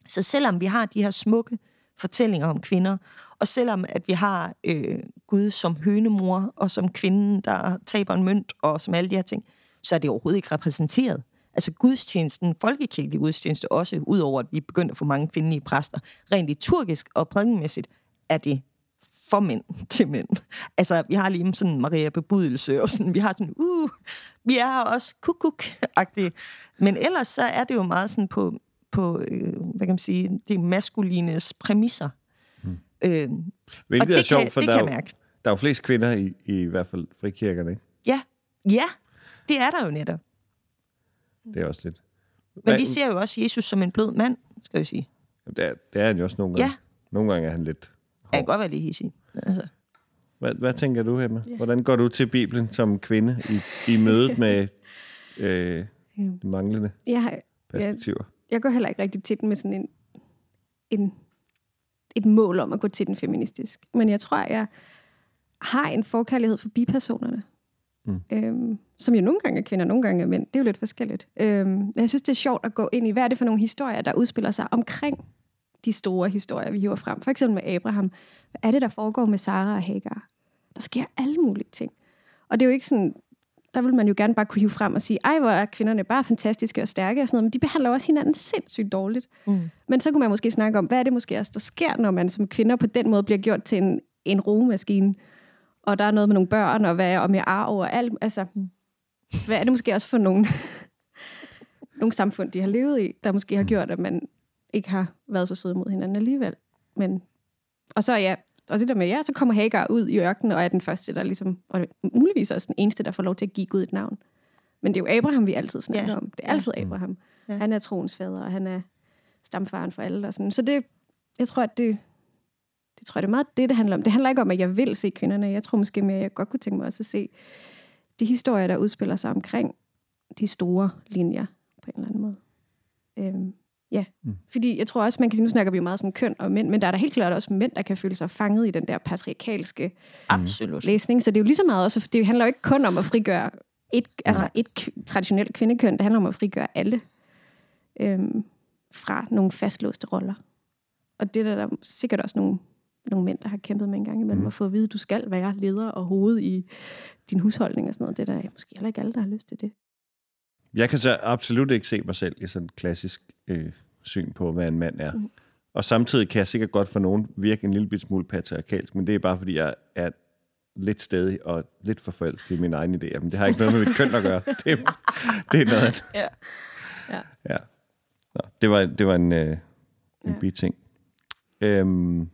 Så selvom vi har de her smukke fortællinger om kvinder, og selvom at vi har øh, Gud som hønemor, og som kvinden, der taber en mønt, og som alle de her ting, så er det overhovedet ikke repræsenteret. Altså gudstjenesten, folkekirkelig gudstjeneste også, udover at vi er begyndt at få mange kvindelige præster, rent liturgisk og prædikenmæssigt, er det for mænd til mænd. Altså, vi har lige sådan Maria bebudelse, og sådan, vi har sådan, uh, vi er også kukuk-agtige. Men ellers så er det jo meget sådan på, på øh, hvad kan man sige, det maskulines præmisser. Øh, Hvilket det er sjovt, kan, for der, er jo, der er jo flest kvinder i, i, i hvert fald frikirkerne, ikke? Ja, ja, det er der jo netop. Det er også lidt. Men vi ser jo også Jesus som en blød mand, skal vi sige. Det er, det er han jo også nogle gange. Ja. Nogle gange er han lidt hård. Han kan godt være lidt hissig. Altså. Hvad, hvad tænker du, Emma? Ja. Hvordan går du til Bibelen som kvinde i, i mødet med øh, de manglende jeg, perspektiver? Jeg, jeg går heller ikke rigtig til den med sådan en, en et mål om at gå til den feministisk. Men jeg tror, jeg har en forkærlighed for bipersonerne. Mm. Øhm, som jo nogle gange er kvinder, nogle gange er mænd. Det er jo lidt forskelligt. Øhm, men jeg synes, det er sjovt at gå ind i, hvad er det for nogle historier, der udspiller sig omkring de store historier, vi hiver frem. For eksempel med Abraham. Hvad er det, der foregår med Sara og Hagar? Der sker alle mulige ting. Og det er jo ikke sådan, der vil man jo gerne bare kunne hive frem og sige, ej, hvor er kvinderne bare fantastiske og stærke og sådan noget, men de behandler også hinanden sindssygt dårligt. Mm. Men så kunne man måske snakke om, hvad er det måske også, der sker, når man som kvinder på den måde bliver gjort til en, en rugemaskine, og der er noget med nogle børn, og hvad og med arv og alt, altså, hvad er det måske også for nogle, nogle samfund, de har levet i, der måske har gjort, at man ikke har været så søde mod hinanden alligevel. Men, og så ja, og det der med, ja, så kommer Hagar ud i ørkenen, og er den første, der ligesom, og muligvis også den eneste, der får lov til at give Gud et navn. Men det er jo Abraham, vi altid snakker ja. om. Det er altid. Abraham. Ja. Han er troens fader, og han er stamfaren for alle. Og sådan. Så det, jeg tror, at det, det tror jeg, det er meget det, det handler om. Det handler ikke om, at jeg vil se kvinderne. Jeg tror måske mere, at jeg godt kunne tænke mig også at se de historier, der udspiller sig omkring de store linjer på en eller anden måde. Øhm, Ja, mm. fordi jeg tror også, man kan sige, nu snakker vi jo meget som køn og mænd, men der er der helt klart også mænd, der kan føle sig fanget i den der patriarkalske mm. Absolut. læsning. Så det er jo lige så meget også, det handler jo ikke kun om at frigøre et, altså et traditionelt kvindekøn, det handler om at frigøre alle øhm, fra nogle fastlåste roller. Og det er der, der sikkert også nogle, nogle mænd, der har kæmpet med en gang imellem, mm. at få at vide, at du skal være leder og hoved i din husholdning og sådan noget. Det er der måske heller ikke alle, der har lyst til det. Jeg kan så absolut ikke se mig selv i sådan et klassisk øh, syn på, hvad en mand er. Mm. Og samtidig kan jeg sikkert godt for nogen virke en lille smule patriarkalsk, men det er bare, fordi jeg er lidt stedig og lidt for forelsket i mine egne idéer. Men det har ikke noget med mit køn at gøre. Det, det er noget Ja. ja. ja. Nå, det var, det var en, øh, en ja. biting. Øhm,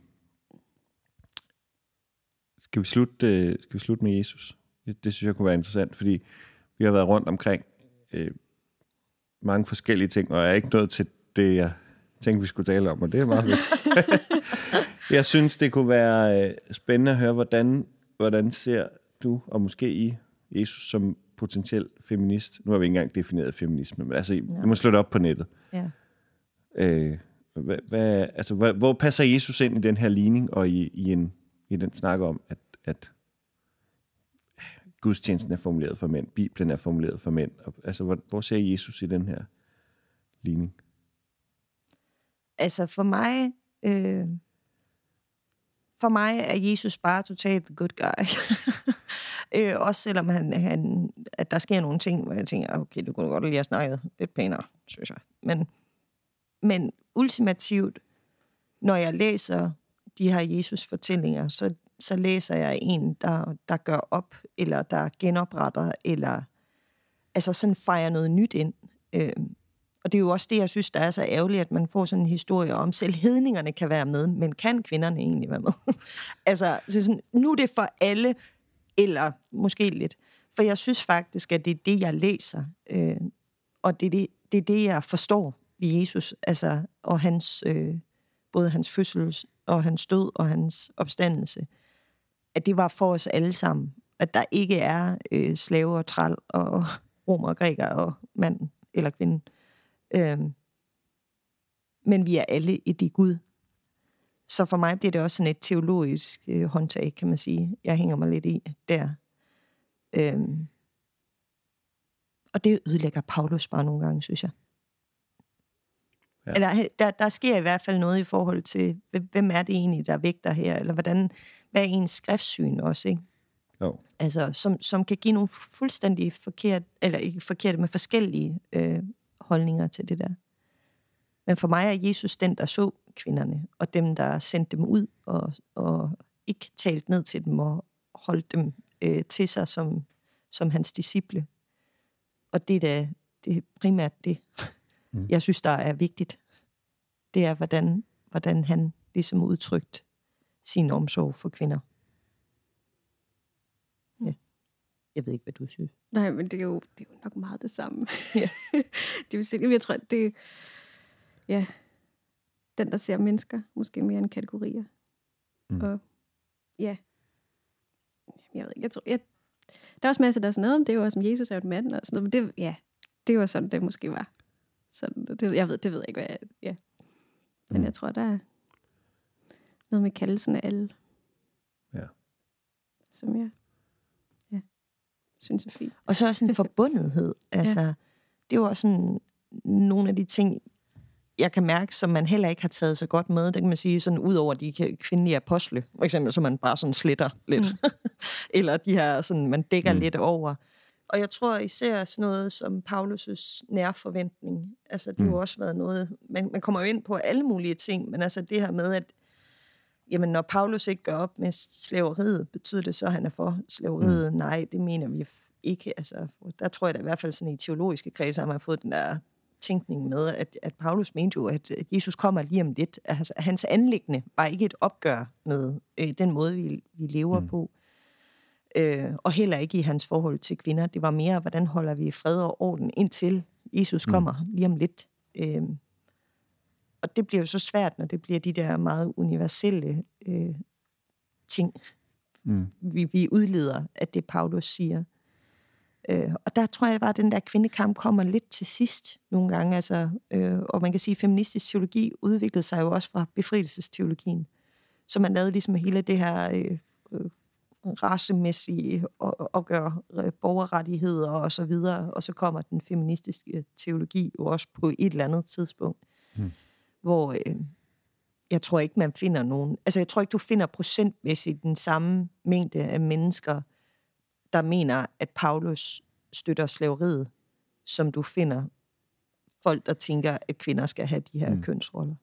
skal, vi slutte, øh, skal vi slutte med Jesus? Det, det synes jeg kunne være interessant, fordi vi har været rundt omkring øh, mange forskellige ting, og jeg er ikke nået til det, jeg tænkte, vi skulle tale om, og det er meget fedt. jeg synes, det kunne være øh, spændende at høre, hvordan, hvordan ser du, og måske I, Jesus som potentiel feminist. Nu har vi ikke engang defineret feminisme, men altså, I, ja. I må slå det op på nettet. Ja. Øh, hvad, hvad, altså, hvad, hvor passer Jesus ind i den her ligning, og i, i, en, i den snak om, at, at gudstjenesten er formuleret for mænd, Bibelen er formuleret for mænd. Altså, hvor, hvor ser Jesus i den her ligning? Altså for mig, øh, for mig er Jesus bare totalt the good guy. øh, også selvom han, han, at der sker nogle ting, hvor jeg tænker, okay, det kunne godt lige have snakket lidt pænere, synes jeg. Men, men ultimativt, når jeg læser de her Jesus-fortællinger, så så læser jeg en, der, der gør op, eller der genopretter, eller altså sådan fejrer noget nyt ind. Øh, og det er jo også det, jeg synes, der er så ærgerligt, at man får sådan en historie om, selv hedningerne kan være med, men kan kvinderne egentlig være med? altså, så sådan, nu er det for alle, eller måske lidt. For jeg synes faktisk, at det er det, jeg læser, øh, og det er det, det er det, jeg forstår ved Jesus, altså, og hans, øh, både hans fødsel og hans død og hans opstandelse at det var for os alle sammen. At der ikke er øh, slaver og træl og romer og græker og mand eller kvinde. Øhm, men vi er alle et i Gud. Så for mig bliver det også sådan et teologisk øh, håndtag, kan man sige. Jeg hænger mig lidt i der. Øhm, og det ødelægger Paulus bare nogle gange, synes jeg. Ja. Eller, der, der sker i hvert fald noget i forhold til, hvem er det egentlig, der vægter her, eller hvordan, hvad er ens skriftsyn også, ikke? Jo. Altså, som, som kan give nogle fuldstændig forkert, eller ikke forkerte, men forskellige øh, holdninger til det der. Men for mig er Jesus den, der så kvinderne, og dem, der sendte dem ud, og, og ikke talt ned til dem, og holdt dem øh, til sig som, som hans disciple. Og det er da det er primært det, mm. jeg synes, der er vigtigt. Det er, hvordan, hvordan han ligesom udtrykt sin omsorg for kvinder. Ja. Jeg ved ikke, hvad du synes. Nej, men det er jo, det er jo nok meget det samme. Ja. det er jo jeg tror, det ja, den, der ser mennesker, måske mere end kategorier. Mm. Og ja, jeg ved ikke, jeg tror, jeg, der er også masser, der er sådan noget, det er jo også, som Jesus er et mand, og sådan noget, men det, ja, det var sådan, det måske var. Så det, jeg ved, det ved jeg ikke, hvad jeg, ja. Men mm. jeg tror, der er noget med kaldelsen af alle. Ja. Som jeg ja, synes er fint. Og så også en forbundethed. Altså, ja. det er jo også sådan nogle af de ting, jeg kan mærke, som man heller ikke har taget så godt med. Det kan man sige, sådan ud over de kvindelige apostle, for eksempel, så man bare sådan slitter lidt. Mm. Eller de her, sådan, man dækker mm. lidt over. Og jeg tror især sådan noget som Paulus' nærforventning. Altså, det har jo mm. også været noget... Man, man kommer jo ind på alle mulige ting, men altså det her med, at jamen, når Paulus ikke gør op med slaveriet, betyder det så, at han er for slaveriet? Mm. Nej, det mener vi ikke. Altså, der tror jeg da i hvert fald sådan i teologiske kredse, har man fået den der tænkning med, at, at Paulus mente jo, at Jesus kommer lige om lidt. Altså, hans anlæggende var ikke et opgør med øh, den måde, vi, vi lever mm. på øh, og heller ikke i hans forhold til kvinder. Det var mere, hvordan holder vi fred og orden indtil Jesus mm. kommer mm. lige om lidt. Øh, og det bliver jo så svært, når det bliver de der meget universelle øh, ting, mm. vi, vi udleder, at det Paulus siger. Øh, og der tror jeg bare, at den der kvindekamp kommer lidt til sidst nogle gange. Altså, øh, og man kan sige, at feministisk teologi udviklede sig jo også fra befrielsesteologien. Så man lavede ligesom hele det her øh, racemæssige opgør øh, borgerrettigheder og så videre. Og så kommer den feministiske teologi jo også på et eller andet tidspunkt, hmm. hvor øh, jeg tror ikke, man finder nogen... Altså, jeg tror ikke, du finder procentmæssigt den samme mængde af mennesker, der mener, at Paulus støtter slaveriet, som du finder folk, der tænker, at kvinder skal have de her mm. kønsroller.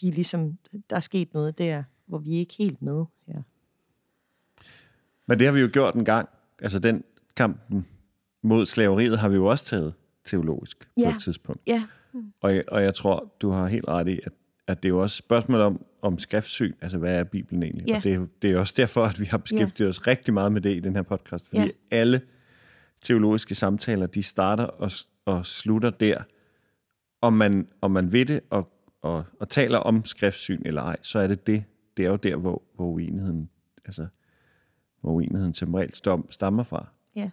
De er ligesom, der er sket noget der, hvor vi er ikke helt med her. Men det har vi jo gjort en gang. Altså den kampen mod slaveriet har vi jo også taget teologisk ja. på et tidspunkt. Ja. Mm. Og, jeg, og jeg tror, du har helt ret i, at, at det er jo også et spørgsmål om, om skriftsyn. Altså, hvad er Bibelen egentlig? Ja. Og det, det er også derfor, at vi har beskæftiget ja. os rigtig meget med det i den her podcast. Fordi ja. alle teologiske samtaler, de starter og, og slutter der. Om man, om man ved det og, og, og taler om skriftsyn eller ej, så er det det. Det er jo der, hvor, hvor uenigheden, altså, hvor uenigheden som regel stammer fra. Ja.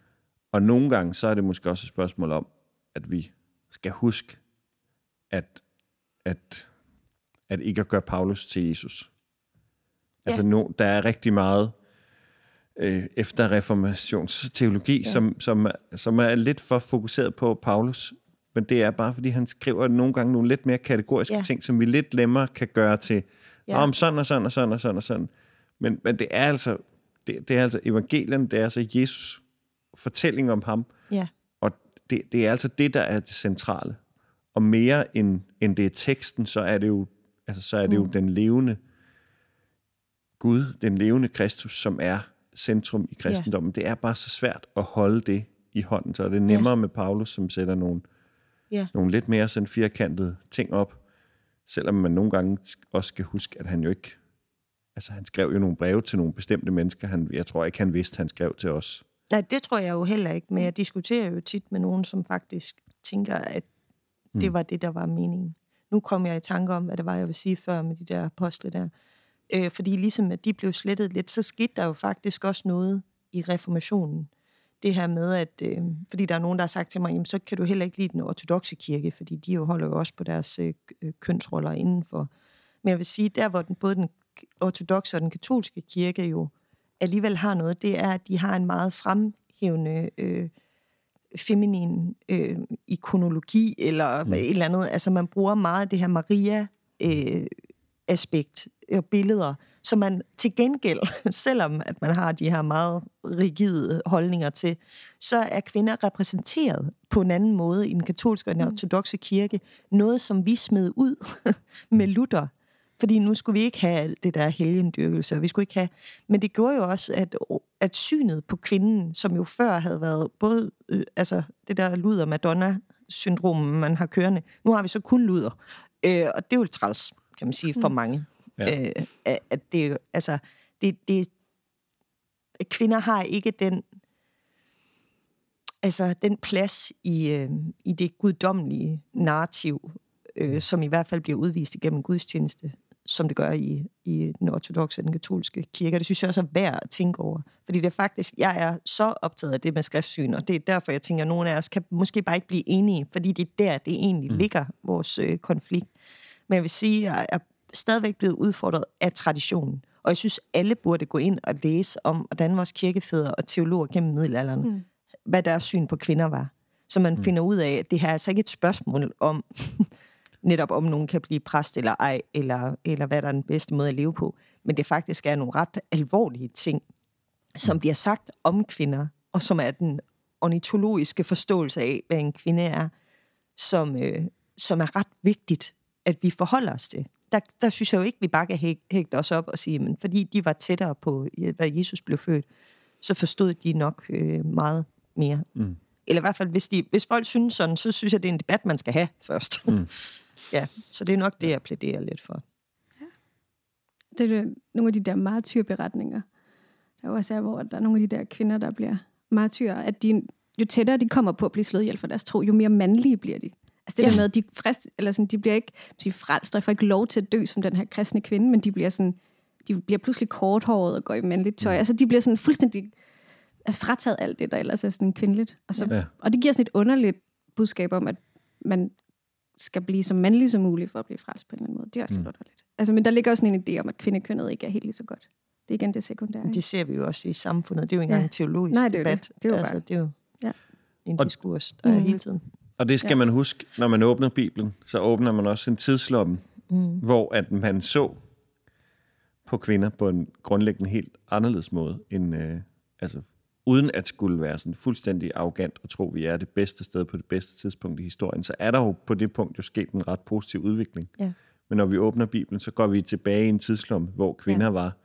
Og nogle gange, så er det måske også et spørgsmål om, at vi skal huske, at, at, at ikke at gøre Paulus til Jesus. Ja. Altså, no, der er rigtig meget øh, efter reformationsteologi, ja. som, som, som er lidt for fokuseret på Paulus. Men det er bare, fordi han skriver nogle gange nogle lidt mere kategoriske ja. ting, som vi lidt nemmere kan gøre til, ja. om sådan og sådan og sådan og sådan og sådan. Men, men det er altså det, det er altså evangelien, det er altså Jesus fortælling om ham. Ja. Og det, det er altså det, der er det centrale. Og mere end, end det er teksten, så er det jo, altså, så er det mm. jo den levende Gud, den levende Kristus, som er centrum i kristendommen. Ja. Det er bare så svært at holde det i hånden, så er det nemmere ja. med Paulus, som sætter nogle, ja. nogle lidt mere sådan firkantede ting op, selvom man nogle gange også skal huske, at han jo ikke, altså han skrev jo nogle breve til nogle bestemte mennesker, han, jeg tror ikke, han vidste, han skrev til os. Nej, det tror jeg jo heller ikke, men jeg diskuterer jo tit med nogen, som faktisk tænker, at det mm. var det, der var meningen. Nu kom jeg i tanke om, hvad det var, jeg vil sige før med de der apostle der. Øh, fordi ligesom at de blev slettet lidt, så skete der jo faktisk også noget i reformationen. Det her med, at øh, fordi der er nogen, der har sagt til mig, jamen, så kan du heller ikke lide den ortodoxe kirke, fordi de jo holder jo også på deres øh, kønsroller indenfor. Men jeg vil sige, der hvor den, både den ortodoxe og den katolske kirke jo alligevel har noget, det er, at de har en meget fremhævende øh, feminin øh, ikonologi, eller mm. et eller andet. Altså man bruger meget af det her Maria øh, aspekt og billeder, så man til gengæld, selvom at man har de her meget rigide holdninger til, så er kvinder repræsenteret på en anden måde i den katolske og den mm. ortodoxe kirke. Noget, som vi smed ud med Luther. Fordi nu skulle vi ikke have det der helgendyrkelse, og vi skulle ikke have... Men det gjorde jo også, at, at synet på kvinden, som jo før havde været både... Øh, altså, det der luder Madonna-syndrom, man har kørende. Nu har vi så kun luder. Øh, og det er jo træls kan man sige, for mm. mange. Ja. Øh, at det altså, det, det, kvinder har ikke den, altså den plads i, øh, i det guddommelige narrativ, øh, som i hvert fald bliver udvist igennem gudstjeneste, som det gør i, i den ortodoxe og den katolske kirke. Det synes jeg også er værd at tænke over. Fordi det er faktisk, jeg er så optaget af det med skriftsyn, og det er derfor, jeg tænker, at nogle af os kan måske bare ikke blive enige, fordi det er der, det egentlig mm. ligger, vores øh, konflikt. Men jeg vil sige, at jeg er stadigvæk blevet udfordret af traditionen. Og jeg synes, alle burde gå ind og læse om, hvordan vores kirkefædre og teologer gennem middelalderen, mm. hvad deres syn på kvinder var. Så man mm. finder ud af, at det her er altså ikke et spørgsmål om, netop om nogen kan blive præst eller ej, eller, eller hvad der er den bedste måde at leve på. Men det faktisk er nogle ret alvorlige ting, som mm. bliver sagt om kvinder, og som er den ornitologiske forståelse af, hvad en kvinde er, som, øh, som er ret vigtigt, at vi forholder os til der, der synes jeg jo ikke, at vi bare kan hægte os op og sige, men fordi de var tættere på, hvad Jesus blev født, så forstod de nok øh, meget mere. Mm. Eller i hvert fald, hvis, de, hvis folk synes sådan, så synes jeg, det er en debat, man skal have først. Mm. Ja, så det er nok det, jeg plæderer lidt for. Ja. Det er nogle af de der martyrberetninger, der også er, hvor der er nogle af de der kvinder, der bliver martyrer, at de, jo tættere de kommer på at blive slået ihjel for deres tro, jo mere mandlige bliver de. Altså det ja. der med, at de, frist, eller sådan, de bliver ikke sige, frelst, og får ikke lov til at dø som den her kristne kvinde, men de bliver sådan, de bliver pludselig korthåret og går i mandligt tøj. Mm. Altså de bliver sådan fuldstændig frataget alt det, der ellers er sådan kvindeligt. Og, så, ja. og det giver sådan et underligt budskab om, at man skal blive så mandlig som muligt for at blive frelst på en eller anden måde. Det er også mm. lidt underligt. Altså, men der ligger også en idé om, at kvindekønnet ikke er helt lige så godt. Det er igen det sekundære. Det ser vi jo også i samfundet. Det er jo ikke engang ja. en teologisk Nej, det er debat. Det. Det er jo, altså, bare... det er jo ja. en diskurs, der mm. er hele tiden. Og det skal ja. man huske, når man åbner Bibelen, så åbner man også en tidslomme, mm. hvor at man så på kvinder på en grundlæggende helt anderledes måde, end, øh, altså, uden at skulle være sådan fuldstændig arrogant og tro, at vi er det bedste sted på det bedste tidspunkt i historien, så er der jo på det punkt jo sket en ret positiv udvikling. Ja. Men når vi åbner Bibelen, så går vi tilbage i en tidslomme, hvor kvinder ja. var,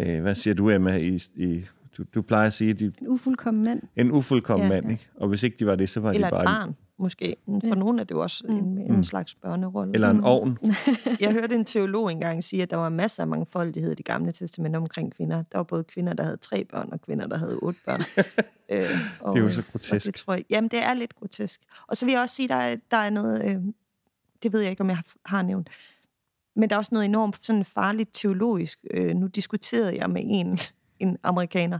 øh, hvad siger du, Emma, i, i du, du plejer at sige... De, en ufuldkommen mand. En ufuldkommen ja, mand, ikke? Og hvis ikke de var det, så var Eller de bare... Eller et barn, måske. For ja. nogen er det jo også mm. en, en mm. slags børnerolle. Eller en mm. ovn. Jeg hørte en teolog engang sige, at der var masser af mangfoldighed i det gamle testament omkring kvinder. Der var både kvinder, der havde tre børn, og kvinder, der havde otte børn. øh, og, det er jo så grotesk. Det tror jeg, jamen, det er lidt grotesk. Og så vil jeg også sige, at der er, der er noget... Øh, det ved jeg ikke, om jeg har nævnt. Men der er også noget enormt sådan farligt teologisk. Øh, nu diskuterede jeg med en, en amerikaner,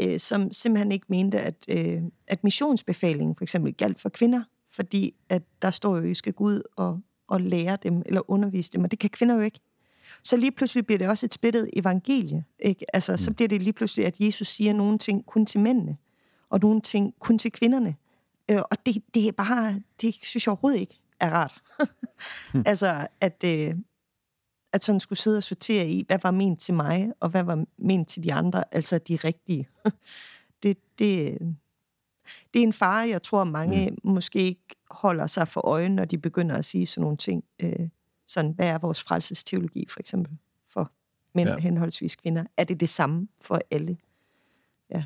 øh, som simpelthen ikke mente, at, øh, at missionsbefalingen for eksempel galt for kvinder, fordi at der står jo, at I skal gå ud og, og lære dem, eller undervise dem, og det kan kvinder jo ikke. Så lige pludselig bliver det også et splittet evangelie. Ikke? Altså, mm. Så bliver det lige pludselig, at Jesus siger nogle ting kun til mændene, og nogle ting kun til kvinderne. Øh, og det, det er bare, det synes jeg overhovedet ikke er rart. mm. Altså, at, øh, at sådan skulle sidde og sortere i, hvad var ment til mig, og hvad var ment til de andre, altså de rigtige. det, det, det er en fare, jeg tror, mange mm. måske ikke holder sig for øje, når de begynder at sige sådan nogle ting. Øh, sådan, hvad er vores frelsesteologi, for eksempel, for mænd ja. henholdsvis kvinder? Er det det samme for alle? Ja.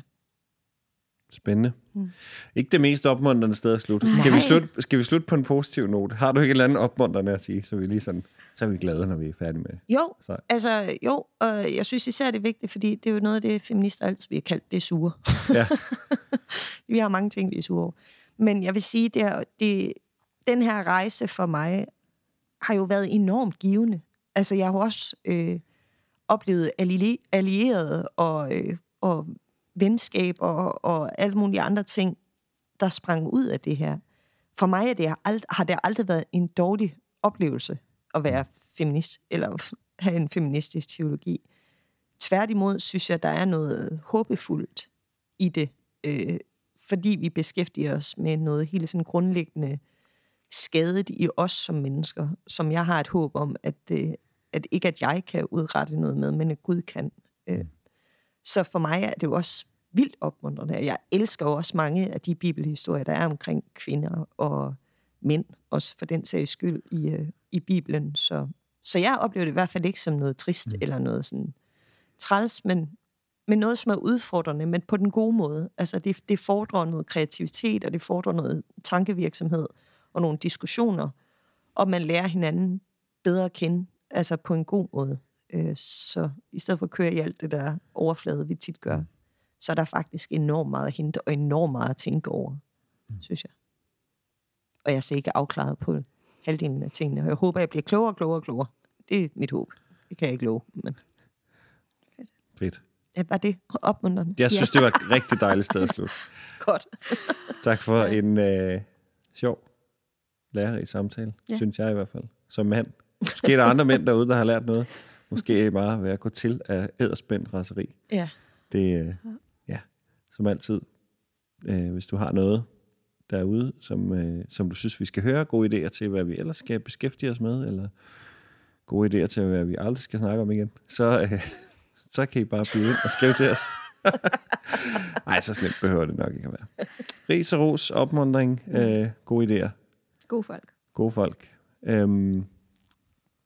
Spændende. Mm. Ikke det mest opmuntrende sted at slutte. Skal vi slutte, skal vi slutte på en positiv note? Har du ikke et eller andet opmuntrende at sige, så vi lige sådan så er vi glade, når vi er færdige med Jo, så. altså jo, og jeg synes især, det er vigtigt, fordi det er jo noget af det, feminister altid bliver kaldt, det er sure. Ja. vi har mange ting, vi er sure over. Men jeg vil sige, det er, det, den her rejse for mig har jo været enormt givende. Altså, jeg har også øh, oplevet allierede og, øh, og venskab og, og alle mulige andre ting, der sprang ud af det her. For mig er det, har det aldrig været en dårlig oplevelse at være feminist, eller have en feministisk teologi. Tværtimod synes jeg, der er noget håbefuldt i det, øh, fordi vi beskæftiger os med noget helt sådan grundlæggende skadet i os som mennesker, som jeg har et håb om, at, øh, at ikke at jeg kan udrette noget med, men at Gud kan. Øh. Mm. Så for mig er det jo også vildt opmuntrende. Jeg elsker også mange af de bibelhistorier, der er omkring kvinder og mænd, også for den sags skyld, i, øh, i Bibelen. Så, så jeg oplever det i hvert fald ikke som noget trist mm. eller noget sådan træls, men, men noget, som er udfordrende, men på den gode måde. Altså det, det fordrer noget kreativitet, og det fordrer noget tankevirksomhed og nogle diskussioner, og man lærer hinanden bedre at kende, altså på en god måde. Øh, så i stedet for at køre i alt det der overflade, vi tit gør, mm. Så er der faktisk enormt meget at hente, og enormt meget at tænke over, mm. synes jeg. Og jeg er ikke afklaret på halvdelen af tingene. Og jeg håber, jeg bliver klogere og klogere og klogere. Det er mit håb. Det kan jeg ikke love. Men... Fedt. Ja, var det opmuntrende? Jeg synes, ja. det var et rigtig dejligt sted at slutte. Godt. tak for en øh, sjov, lærerig samtale, ja. synes jeg i hvert fald. Som mand. Måske er der andre mænd derude, der har lært noget. Måske bare ved at gå til af æderspændt raseri. Ja. Det, øh, som altid. Øh, hvis du har noget, derude, som, øh, som du synes, vi skal høre. Gode idéer til, hvad vi ellers skal beskæftige os med, eller gode idéer til, hvad vi aldrig skal snakke om igen. Så, øh, så kan I bare byde ind og skrive til os. Nej, så slemt behøver det nok ikke at være. Ris og ros, opmundring, øh, gode idéer. Gode folk. Gode folk. Øhm,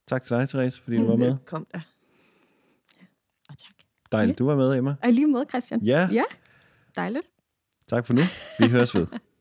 tak til dig, Therese, fordi du var med. Kom da. Ja. Og tak. Dejligt, du var med, Emma. Og lige måde, Christian. Ja. Ja, dejligt. Tak for nu. Vi høres ved.